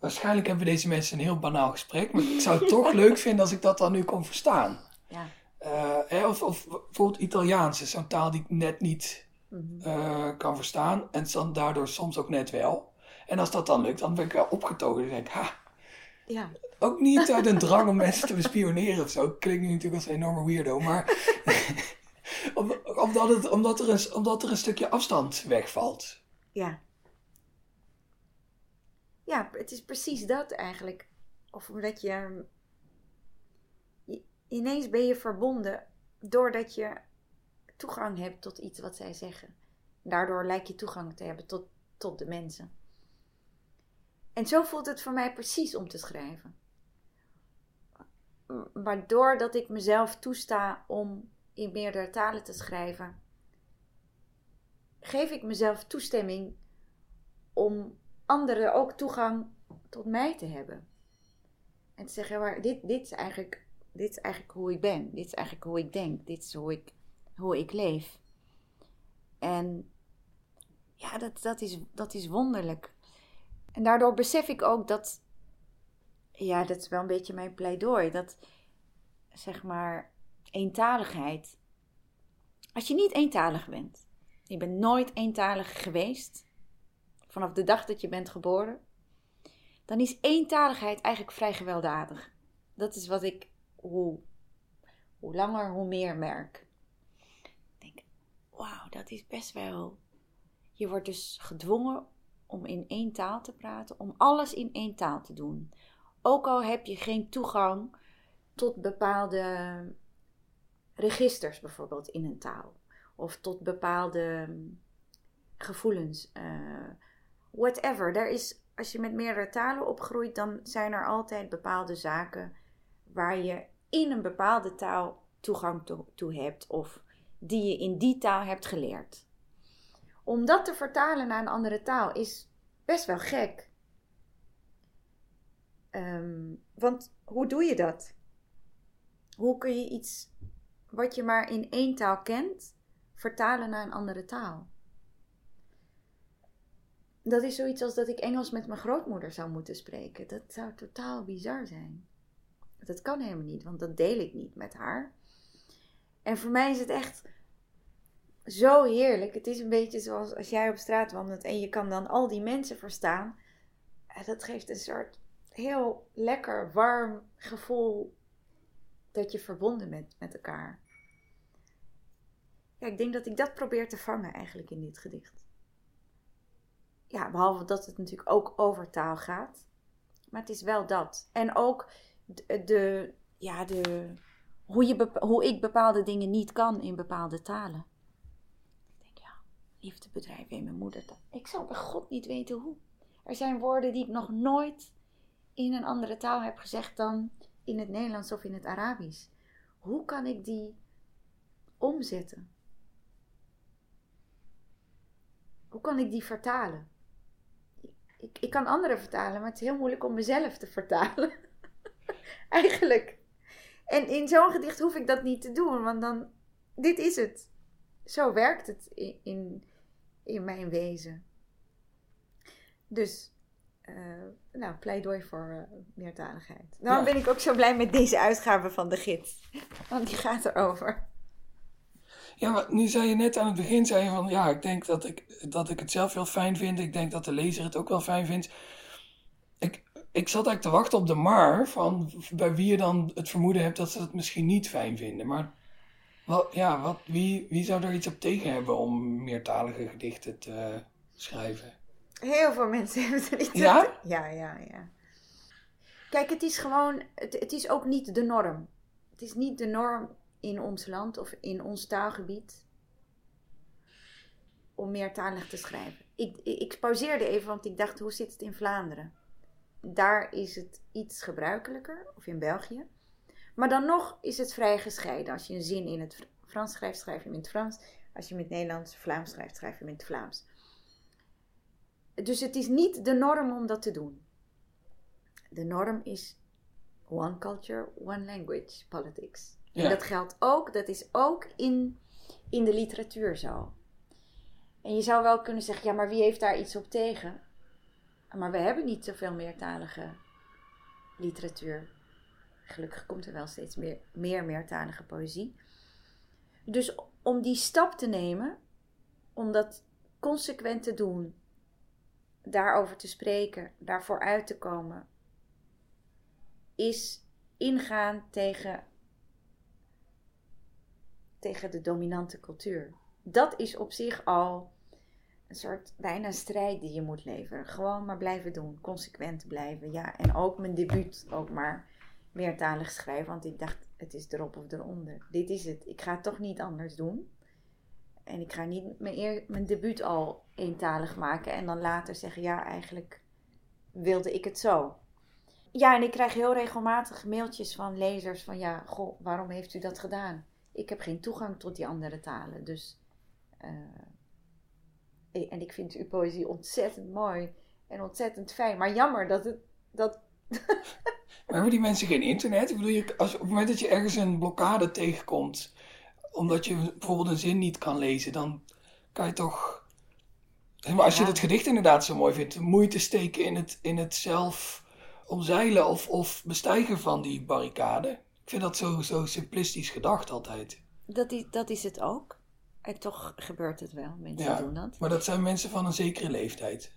waarschijnlijk hebben deze mensen een heel banaal gesprek, maar ik zou het toch leuk vinden als ik dat dan nu kon verstaan. Ja. Uh, of, of bijvoorbeeld Italiaans is zo'n taal die ik net niet uh, kan verstaan en dan daardoor soms ook net wel. En als dat dan lukt, dan ben ik wel opgetogen. Dan denk ik, ha, ja. Ook niet uit een drang om mensen te bespioneren of zo. Klinkt nu natuurlijk als een enorme weirdo, maar. omdat, het, omdat, er een, omdat er een stukje afstand wegvalt. Ja. Ja, het is precies dat eigenlijk. Of omdat je. Ineens ben je verbonden doordat je toegang hebt tot iets wat zij zeggen. Daardoor lijkt je toegang te hebben tot, tot de mensen. En zo voelt het voor mij precies om te schrijven. Waardoor dat ik mezelf toesta om in meerdere talen te schrijven, geef ik mezelf toestemming om anderen ook toegang tot mij te hebben. En te zeggen, dit, dit, is eigenlijk, dit is eigenlijk hoe ik ben. Dit is eigenlijk hoe ik denk. Dit is hoe ik, hoe ik leef. En ja, dat, dat, is, dat is wonderlijk. En daardoor besef ik ook dat, ja, dat is wel een beetje mijn pleidooi, dat zeg maar eentaligheid. Als je niet eentalig bent, je bent nooit eentalig geweest, vanaf de dag dat je bent geboren, dan is eentaligheid eigenlijk vrij gewelddadig. Dat is wat ik hoe, hoe langer, hoe meer merk. Ik denk, wauw, dat is best wel. Je wordt dus gedwongen om in één taal te praten, om alles in één taal te doen. Ook al heb je geen toegang tot bepaalde registers, bijvoorbeeld in een taal, of tot bepaalde gevoelens, uh, whatever. Er is, als je met meerdere talen opgroeit, dan zijn er altijd bepaalde zaken waar je in een bepaalde taal toegang toe, hebt of die je in die taal hebt geleerd. Om dat te vertalen naar een andere taal is best wel gek. Ehm, want hoe doe je dat? Hoe kun je iets wat je maar in één taal kent, vertalen naar een andere taal? Dat is zoiets als dat ik Engels met mijn grootmoeder zou moeten spreken. Dat zou totaal bizar zijn. Dat kan helemaal niet, want dat deel ik niet met haar. En voor mij is het echt zo heerlijk. Het is een beetje zoals als jij op straat wandelt en je kan dan al die mensen verstaan. Dat geeft een soort heel lekker, warm gevoel dat je verbonden bent met elkaar. Ja, ik denk dat ik dat probeer te vangen eigenlijk in dit gedicht. Ja, behalve dat het natuurlijk ook over taal gaat. Maar het is wel dat. En ook de, de ja, de, hoe, je, hoe ik bepaalde dingen niet kan in bepaalde talen. Ik denk, ja, liefdebedrijf in mijn moedertaal. Ik zou bij God niet weten hoe. Er zijn woorden die ik nog nooit in een andere taal heb gezegd dan in het Nederlands of in het Arabisch. Hoe kan ik die omzetten? Hoe kan ik die vertalen? Ik, ik kan anderen vertalen, maar het is heel moeilijk om mezelf te vertalen. Eigenlijk. En in zo'n gedicht hoef ik dat niet te doen, want dan, dit is het. Zo werkt het in, in, in mijn wezen. Dus uh, nou, pleidooi voor uh, meertaligheid. Daarom ben ik ook zo blij met deze uitgave van de gids. Want die gaat erover. Ja, maar nu zei je net aan het begin, zei je van ja, ik denk dat ik, dat ik het zelf heel fijn vind. Ik denk dat de lezer het ook wel fijn vindt. Ik, ik zat eigenlijk te wachten op de maar, van bij wie je dan het vermoeden hebt dat ze het misschien niet fijn vinden. Maar wat, ja, wat, wie, wie zou daar iets op tegen hebben om meertalige gedichten te schrijven? Heel veel mensen hebben er niet Ja? Ja, ja, ja. Kijk, het is gewoon, het, het is ook niet de norm. Het is niet de norm in ons land of in ons taalgebied om meertalig te schrijven. Ik, ik pauzeerde even, want ik dacht, hoe zit het in Vlaanderen? Daar is het iets gebruikelijker, of in België. Maar dan nog is het vrij gescheiden. Als je een zin in het Frans schrijft, schrijf je in het Frans. Als je hem in het Nederlands, Vlaams schrijft, schrijf je in het Vlaams. Dus het is niet de norm om dat te doen. De norm is one culture, one language politics. En dat geldt ook, dat is ook in, in de literatuur zo. En je zou wel kunnen zeggen, ja, maar wie heeft daar iets op tegen? Maar we hebben niet zoveel meertalige literatuur. Gelukkig komt er wel steeds meer, meer meertalige poëzie. Dus om die stap te nemen, om dat consequent te doen, daarover te spreken, daarvoor uit te komen, is ingaan tegen, tegen de dominante cultuur. Dat is op zich al een soort bijna strijd die je moet leveren. Gewoon maar blijven doen, consequent blijven. Ja, en ook mijn debuut ook maar meertalig schrijven, want ik dacht, het is erop of eronder. Dit is het. Ik ga het toch niet anders doen. En ik ga niet mijn, mijn debuut al eentalig maken en dan later zeggen: ja, eigenlijk wilde ik het zo. Ja, en ik krijg heel regelmatig mailtjes van lezers van ja, goh, waarom heeft u dat gedaan? Ik heb geen toegang tot die andere talen. Dus, uh, en ik vind uw poëzie ontzettend mooi en ontzettend fijn. Maar jammer dat het. Dat... maar hebben die mensen geen internet? Ik bedoel, je, als, op het moment dat je ergens een blokkade tegenkomt, omdat je bijvoorbeeld een zin niet kan lezen, dan kan je toch. Maar als je het gedicht inderdaad zo mooi vindt, moeite steken in het, in het zelf omzeilen of, of bestijgen van die barricade. Ik vind dat zo, zo simplistisch gedacht altijd. Dat is, dat is het ook. En toch gebeurt het wel. Mensen doen dat. Maar dat zijn mensen van een zekere leeftijd.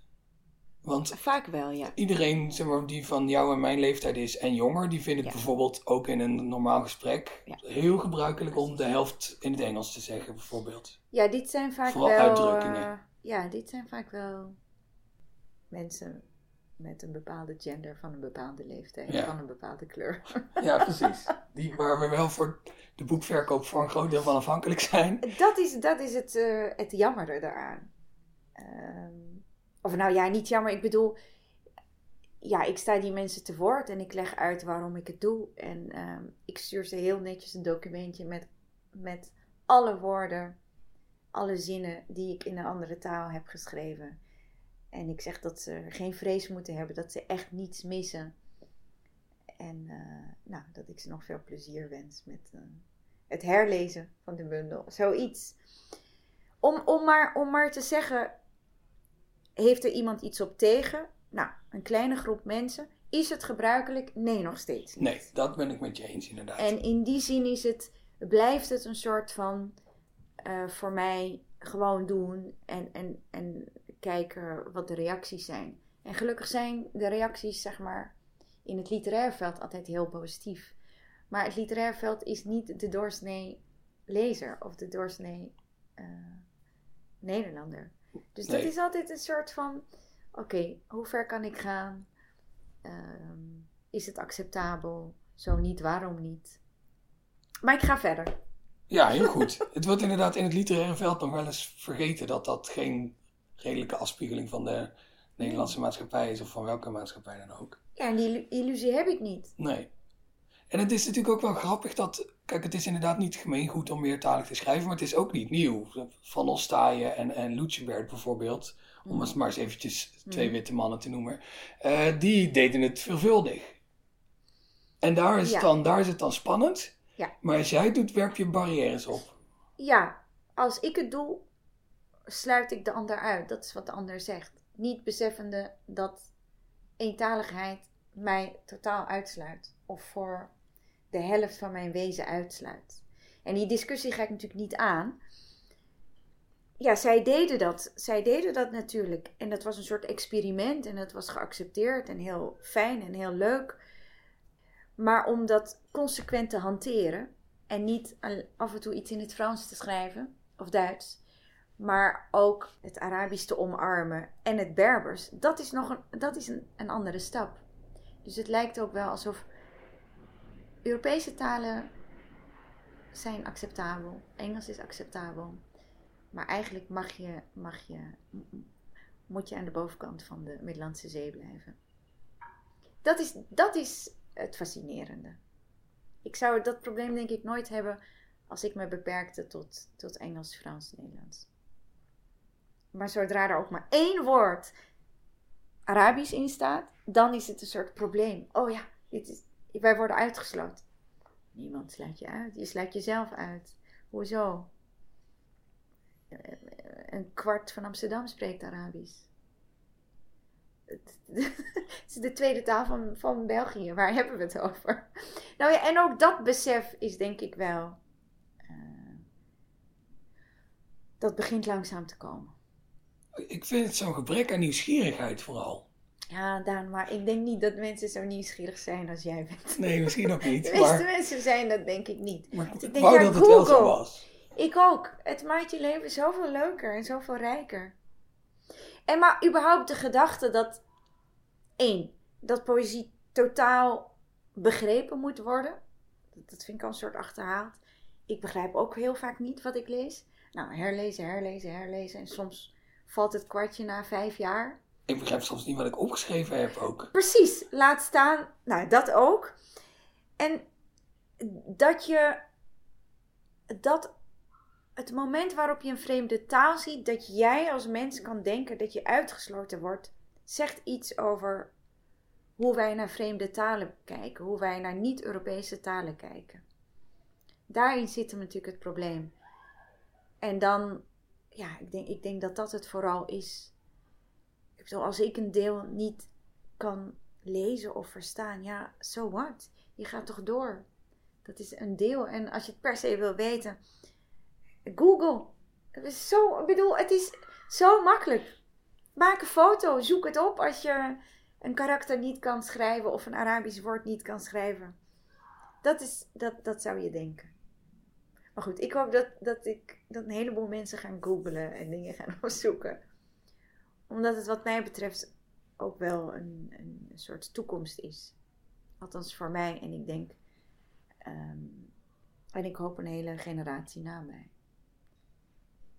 Want Vaak wel, ja. Iedereen zeg maar, die van jou en mijn leeftijd is en jonger, die vind ik bijvoorbeeld ook in een normaal gesprek heel gebruikelijk om de helft in het Engels te zeggen, bijvoorbeeld. Ja, dit zijn vaak Vooral wel. Uitdrukkingen. Uh, ja, dit zijn vaak wel mensen met een bepaalde gender van een bepaalde leeftijd, van een bepaalde kleur. Ja, precies. Die, waar we wel voor de boekverkoop voor een groot deel van afhankelijk zijn. Dat is, dat is het, uh, het daaraan. Uh, of nou ja, niet jammer. Ik bedoel, ja, ik sta die mensen te woord en ik leg uit waarom ik het doe. En ehm, ik stuur ze heel netjes een documentje met, met alle woorden, alle zinnen die ik in een andere taal heb geschreven. En ik zeg dat ze geen vrees moeten hebben, dat ze echt niets missen. En uh, nou, dat ik ze nog veel plezier wens met uh, het herlezen van de bundel. Zoiets. Om, om, maar, om maar te zeggen, heeft er iemand iets op tegen? Nou, een kleine groep mensen. Is het gebruikelijk? Nee, nog steeds niet. Nee, dat ben ik met je eens inderdaad. En in die zin is het, blijft het een soort van, uh, voor mij, gewoon doen en, en, en kijken wat de reacties zijn. En gelukkig zijn de reacties, zeg maar, in het literair veld altijd heel positief. Maar het literair veld is niet de doorsnee lezer of de doorsnee uh, Nederlander. Dus nee. dat is altijd een soort van: oké, okay, hoe ver kan ik gaan? Um, is het acceptabel? Zo niet, waarom niet? Maar ik ga verder. Ja, heel goed. het wordt inderdaad in het literaire veld nog wel eens vergeten dat dat geen redelijke afspiegeling van de Nederlandse maatschappij is, of van welke maatschappij dan ook. Ja, en die illusie heb ik niet. Nee. En het is natuurlijk ook wel grappig dat, kijk, het is inderdaad niet gemeengoed om meertalig te schrijven, maar het is ook niet nieuw. Van Ostaaien en, en Lutjenberg bijvoorbeeld, om eens maar eens eventjes twee witte mannen te noemen, uh, die deden het veelvuldig. En daar is, ja. het dan, daar is het dan spannend, ja. maar als jij het doet, werp je barrières op. Ja, als ik het doe, sluit ik de ander uit. Dat is wat de ander zegt. Niet beseffende dat eentaligheid mij totaal uitsluit. Of voor de helft van mijn wezen uitsluit. En die discussie ga ik natuurlijk niet aan. Ja, zij deden dat. Zij deden dat natuurlijk. En dat was een soort experiment en dat was geaccepteerd en heel fijn en heel leuk. Maar om dat consequent te hanteren en niet af en toe iets in het Frans te schrijven of Duits, maar ook het Arabisch te omarmen en het Berbers, dat is nog een, dat is een, een andere stap. Dus het lijkt ook wel alsof Europese talen zijn acceptabel, Engels is acceptabel, maar eigenlijk mag je, mag je, moet je aan de bovenkant van de Middellandse Zee blijven. Dat is, dat is het fascinerende. Ik zou dat probleem denk ik nooit hebben als ik me beperkte tot, tot Engels, Frans, Nederlands. Maar zodra er ook maar één woord Arabisch in staat, dan is het een soort probleem. Oh ja, dit is, wij worden uitgesloten. Niemand sluit je uit. Je sluit jezelf uit. Hoezo? Een kwart van Amsterdam spreekt Arabisch. Het is de tweede taal van, van België. Waar hebben we het over? Nou ja, en ook dat besef is denk ik wel. Uh, dat begint langzaam te komen. Ik vind het zo'n gebrek aan nieuwsgierigheid vooral. Ja, Daan, maar ik denk niet dat mensen zo nieuwsgierig zijn als jij bent. Nee, misschien ook niet. De meeste mensen zijn dat denk ik niet. Maar ik denk, wou ja, dat Google. het wel zo was. Ik ook. Het maakt je leven zoveel leuker en zoveel rijker. En maar überhaupt de gedachte dat... één, dat poëzie totaal begrepen moet worden. Dat vind ik al een soort achterhaald. Ik begrijp ook heel vaak niet wat ik lees. Nou, herlezen, herlezen, herlezen. En soms valt het kwartje na vijf jaar. Ik begrijp soms niet wat ik opgeschreven heb ook. Precies, laat staan. Nou, dat ook. En dat je. Dat het moment waarop je een vreemde taal ziet, dat jij als mens kan denken dat je uitgesloten wordt, zegt iets over hoe wij naar vreemde talen kijken, hoe wij naar niet-Europese talen kijken. Daarin zit hem natuurlijk het probleem. En dan ja, ik denk, ik denk dat dat het vooral is. Ik als ik een deel niet kan lezen of verstaan, ja, so what? Je gaat toch door. Dat is een deel. En als je het per se wil weten, Google. Het is zo, ik bedoel, het is zo makkelijk. Maak een foto, zoek het op als je een karakter niet kan schrijven of een Arabisch woord niet kan schrijven. Dat, is, dat, dat zou je denken. Maar goed, ik hoop dat, dat, ik, dat een heleboel mensen gaan googlen en dingen gaan opzoeken. Omdat het wat mij betreft ook wel een, een soort toekomst is. Althans voor mij en ik denk... Um, en ik hoop een hele generatie na mij.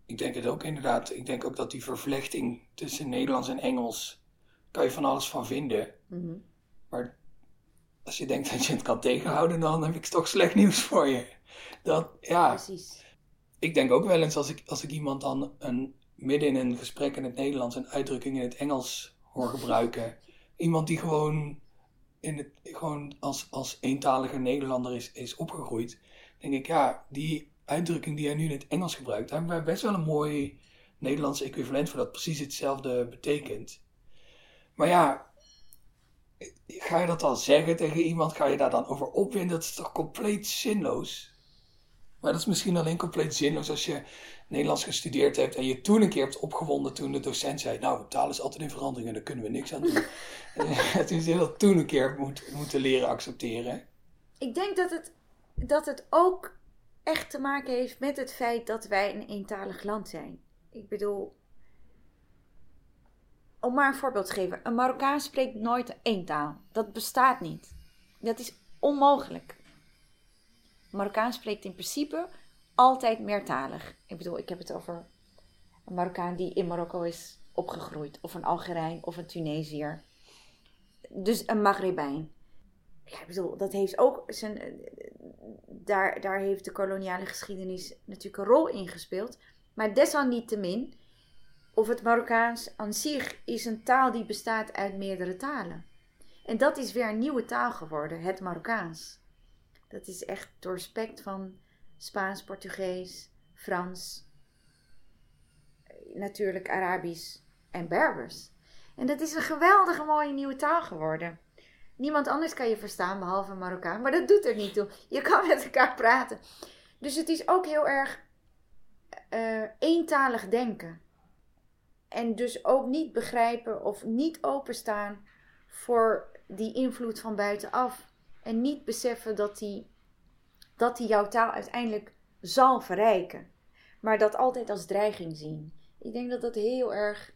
Ik denk het ook inderdaad. Ik denk ook dat die vervlechting tussen Nederlands en Engels kan je van alles van vinden. Mhm. Maar als je denkt dat je het kan tegenhouden, dan heb ik toch slecht nieuws voor je. Dat, ja, Precies. ik denk ook wel eens als ik, als ik iemand dan een, midden in een gesprek in het Nederlands een uitdrukking in het Engels hoor gebruiken. Iemand die gewoon, in het, gewoon als, als eentalige Nederlander is, is opgegroeid. denk ik, ja, die uitdrukking die hij nu in het Engels gebruikt, daar hebben wij best wel een mooi Nederlands equivalent voor dat precies hetzelfde betekent. Maar ja, ga je dat dan zeggen tegen iemand? Ga je daar dan over opwinden? Dat is toch compleet zinloos? Maar dat is misschien alleen compleet zinloos als je Nederlands gestudeerd hebt en je toen een keer hebt opgewonden toen de docent zei: Nou, taal is altijd in verandering en daar kunnen we niks aan doen. Het is heel toen een keer moet, moeten leren accepteren. Ik denk dat het, dat het ook echt te maken heeft met het feit dat wij een eentalig land zijn. Ik bedoel, om maar een voorbeeld te geven: een Marokkaan spreekt nooit één taal. Dat bestaat niet. Dat is onmogelijk. Een Marokkaan spreekt in principe altijd meertalig. Ik bedoel, ik heb het over een Marokkaan die in Marokko is opgegroeid, of een Algerijn of een Tunesiër. Dus een Maghrebijn. Ik bedoel, dat heeft ook zijn. Daar, daar heeft de koloniale geschiedenis natuurlijk een rol in gespeeld. Maar desalniettemin, of het Marokkaans aan zich is een taal die bestaat uit meerdere talen. En dat is weer een nieuwe taal geworden, het Marokkaans. Dat is echt doorspekt van Spaans, Portugees, Frans, natuurlijk Arabisch en Berbers. En dat is een geweldige mooie nieuwe taal geworden. Niemand anders kan je verstaan behalve Marokkaan, maar dat doet er niet toe. Je kan met elkaar praten. Dus het is ook heel erg uh, eentalig denken. En dus ook niet begrijpen of niet openstaan voor die invloed van buitenaf. En niet beseffen dat die, dat die jouw taal uiteindelijk zal verrijken. Maar dat altijd als dreiging zien. Ik denk dat dat heel erg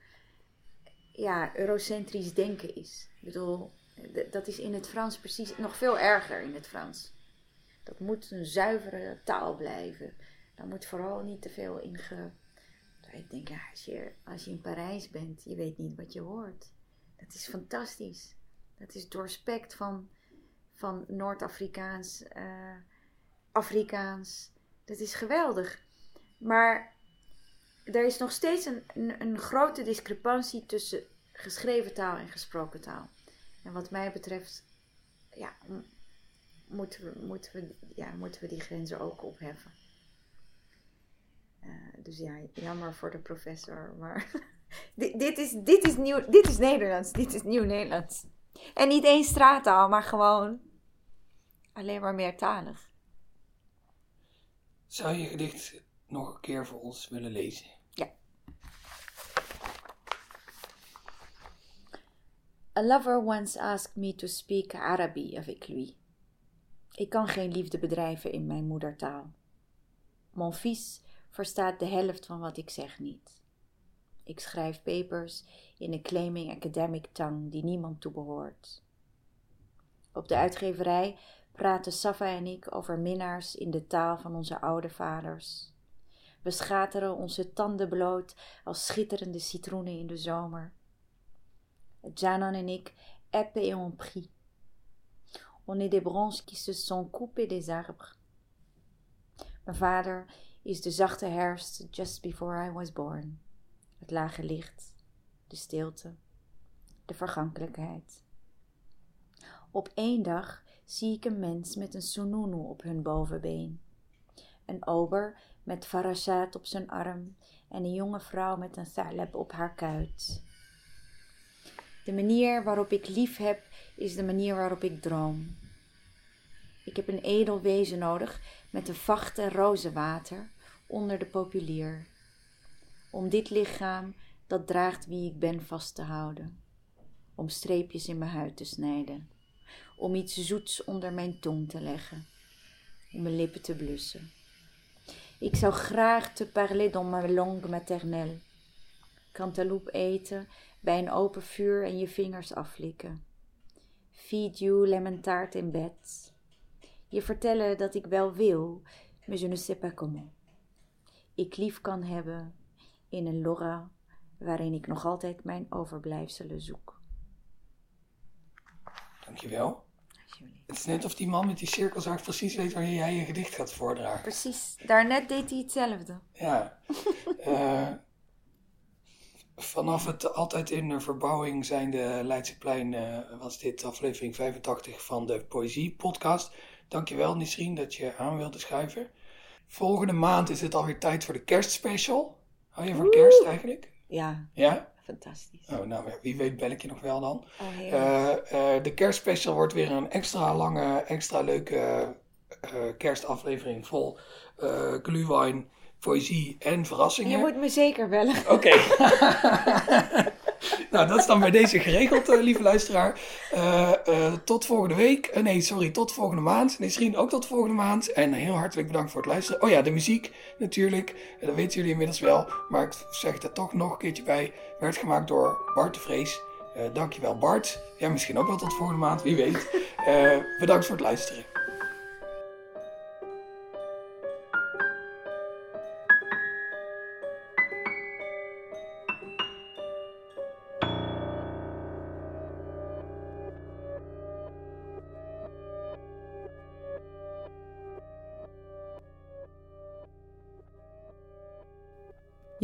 ja, eurocentrisch denken is. Ik bedoel, dat is in het Frans precies nog veel erger in het Frans. Dat moet een zuivere taal blijven. Daar moet vooral niet te veel in ge... Ik denk, ja, als je, als je in Parijs bent, je weet niet wat je hoort. Dat is fantastisch. Dat is doorspekt van, van Noord-Afrikaans, uh, Afrikaans. Dat is geweldig. Maar er is nog steeds een, een, grote discrepantie tussen geschreven taal en gesproken taal. En wat mij betreft, ja, moeten we, moeten we, ja, moeten we die grenzen ook opheffen. Uh, dus ja, jammer voor de professor, maar dit, dit, is, dit, is nieuw, dit is Nederlands, dit is nieuw Nederlands. En niet één straattaal, maar gewoon alleen maar meertalig. Zou je gedicht nog een keer voor ons willen lezen? Ja. A lover once asked me to speak Arabi avec lui. Ik kan geen liefde bedrijven in mijn moedertaal. Mon fils verstaat de helft van wat ik zeg niet. Ik schrijf papers in een claiming academic tang die niemand toebehoort. Op de uitgeverij praten Safa en ik over minnaars in de taal van onze oude vaders. We schateren onze tanden bloot als schitterende citroenen in de zomer. Janan en ik épais et on prie. On est des branches qui se sont coupées des arbres. Mijn vader is de zachte herfst just before I was born. Het lage licht, de stilte, de vergankelijkheid. Op één dag zie ik een mens met een sununu op hun bovenbeen, een ober met farashat op zijn arm en een jonge vrouw met een thaleb op haar kuit. De manier waarop ik lief heb, is de manier waarop ik droom. Ik heb een edel wezen nodig met een vachte rozenwater onder de populier. Om dit lichaam dat draagt wie ik ben vast te houden. Om streepjes in mijn huid te snijden. Om iets zoets onder mijn tong te leggen. Om mijn lippen te blussen. Ik zou graag te parler dans ma langue maternelle. Cantaloupe eten bij een open vuur en je vingers aflikken. Feed you lemon taart in bed. Je vertellen dat ik wel wil, maar je ne sais pas comment. Ik lief kan hebben in een lora waarin ik nog altijd mijn overblijfselen zoek. Dankjewel. Het is net of die man met die cirkelzaag precies weet wanneer jij je gedicht gaat voordragen. Precies, daarnet deed hij hetzelfde. Ja. Eh, vanaf het altijd in de verbouwing zijnde Leidseplein eh was dit aflevering 85 van de Poëzie Podcast. Dankjewel Nisrien dat je aan wilde schuiven. Volgende maand is het alweer tijd voor de kerstspecial. Hou je van kerst eigenlijk? Ja, Ja? Fantastisch. Oh, nou, wie weet bel ik je nog wel dan. Oh. Eh, eh, de kerstspecial wordt weer een extra lange, extra leuke eh, kerstaflevering vol eh glühwein, poëzie en verrassingen. je moet me zeker bellen. Oké. nou, dat is dan bij deze geregeld, eh, lieve luisteraar. Eh, eh, tot volgende week. Nee, sorry, tot volgende maand. Misschien ook tot volgende maand. En heel hartelijk bedankt voor het luisteren. Oh ja, de muziek natuurlijk. Dat weten jullie inmiddels wel. Maar ik zeg er toch nog een keertje bij. Werd gemaakt door Bart de Vrees. Dankjewel Bart. Ja, misschien ook wel tot volgende maand, wie weet. Bedankt voor het luisteren.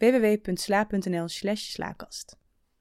www.sla.nl/slaakast.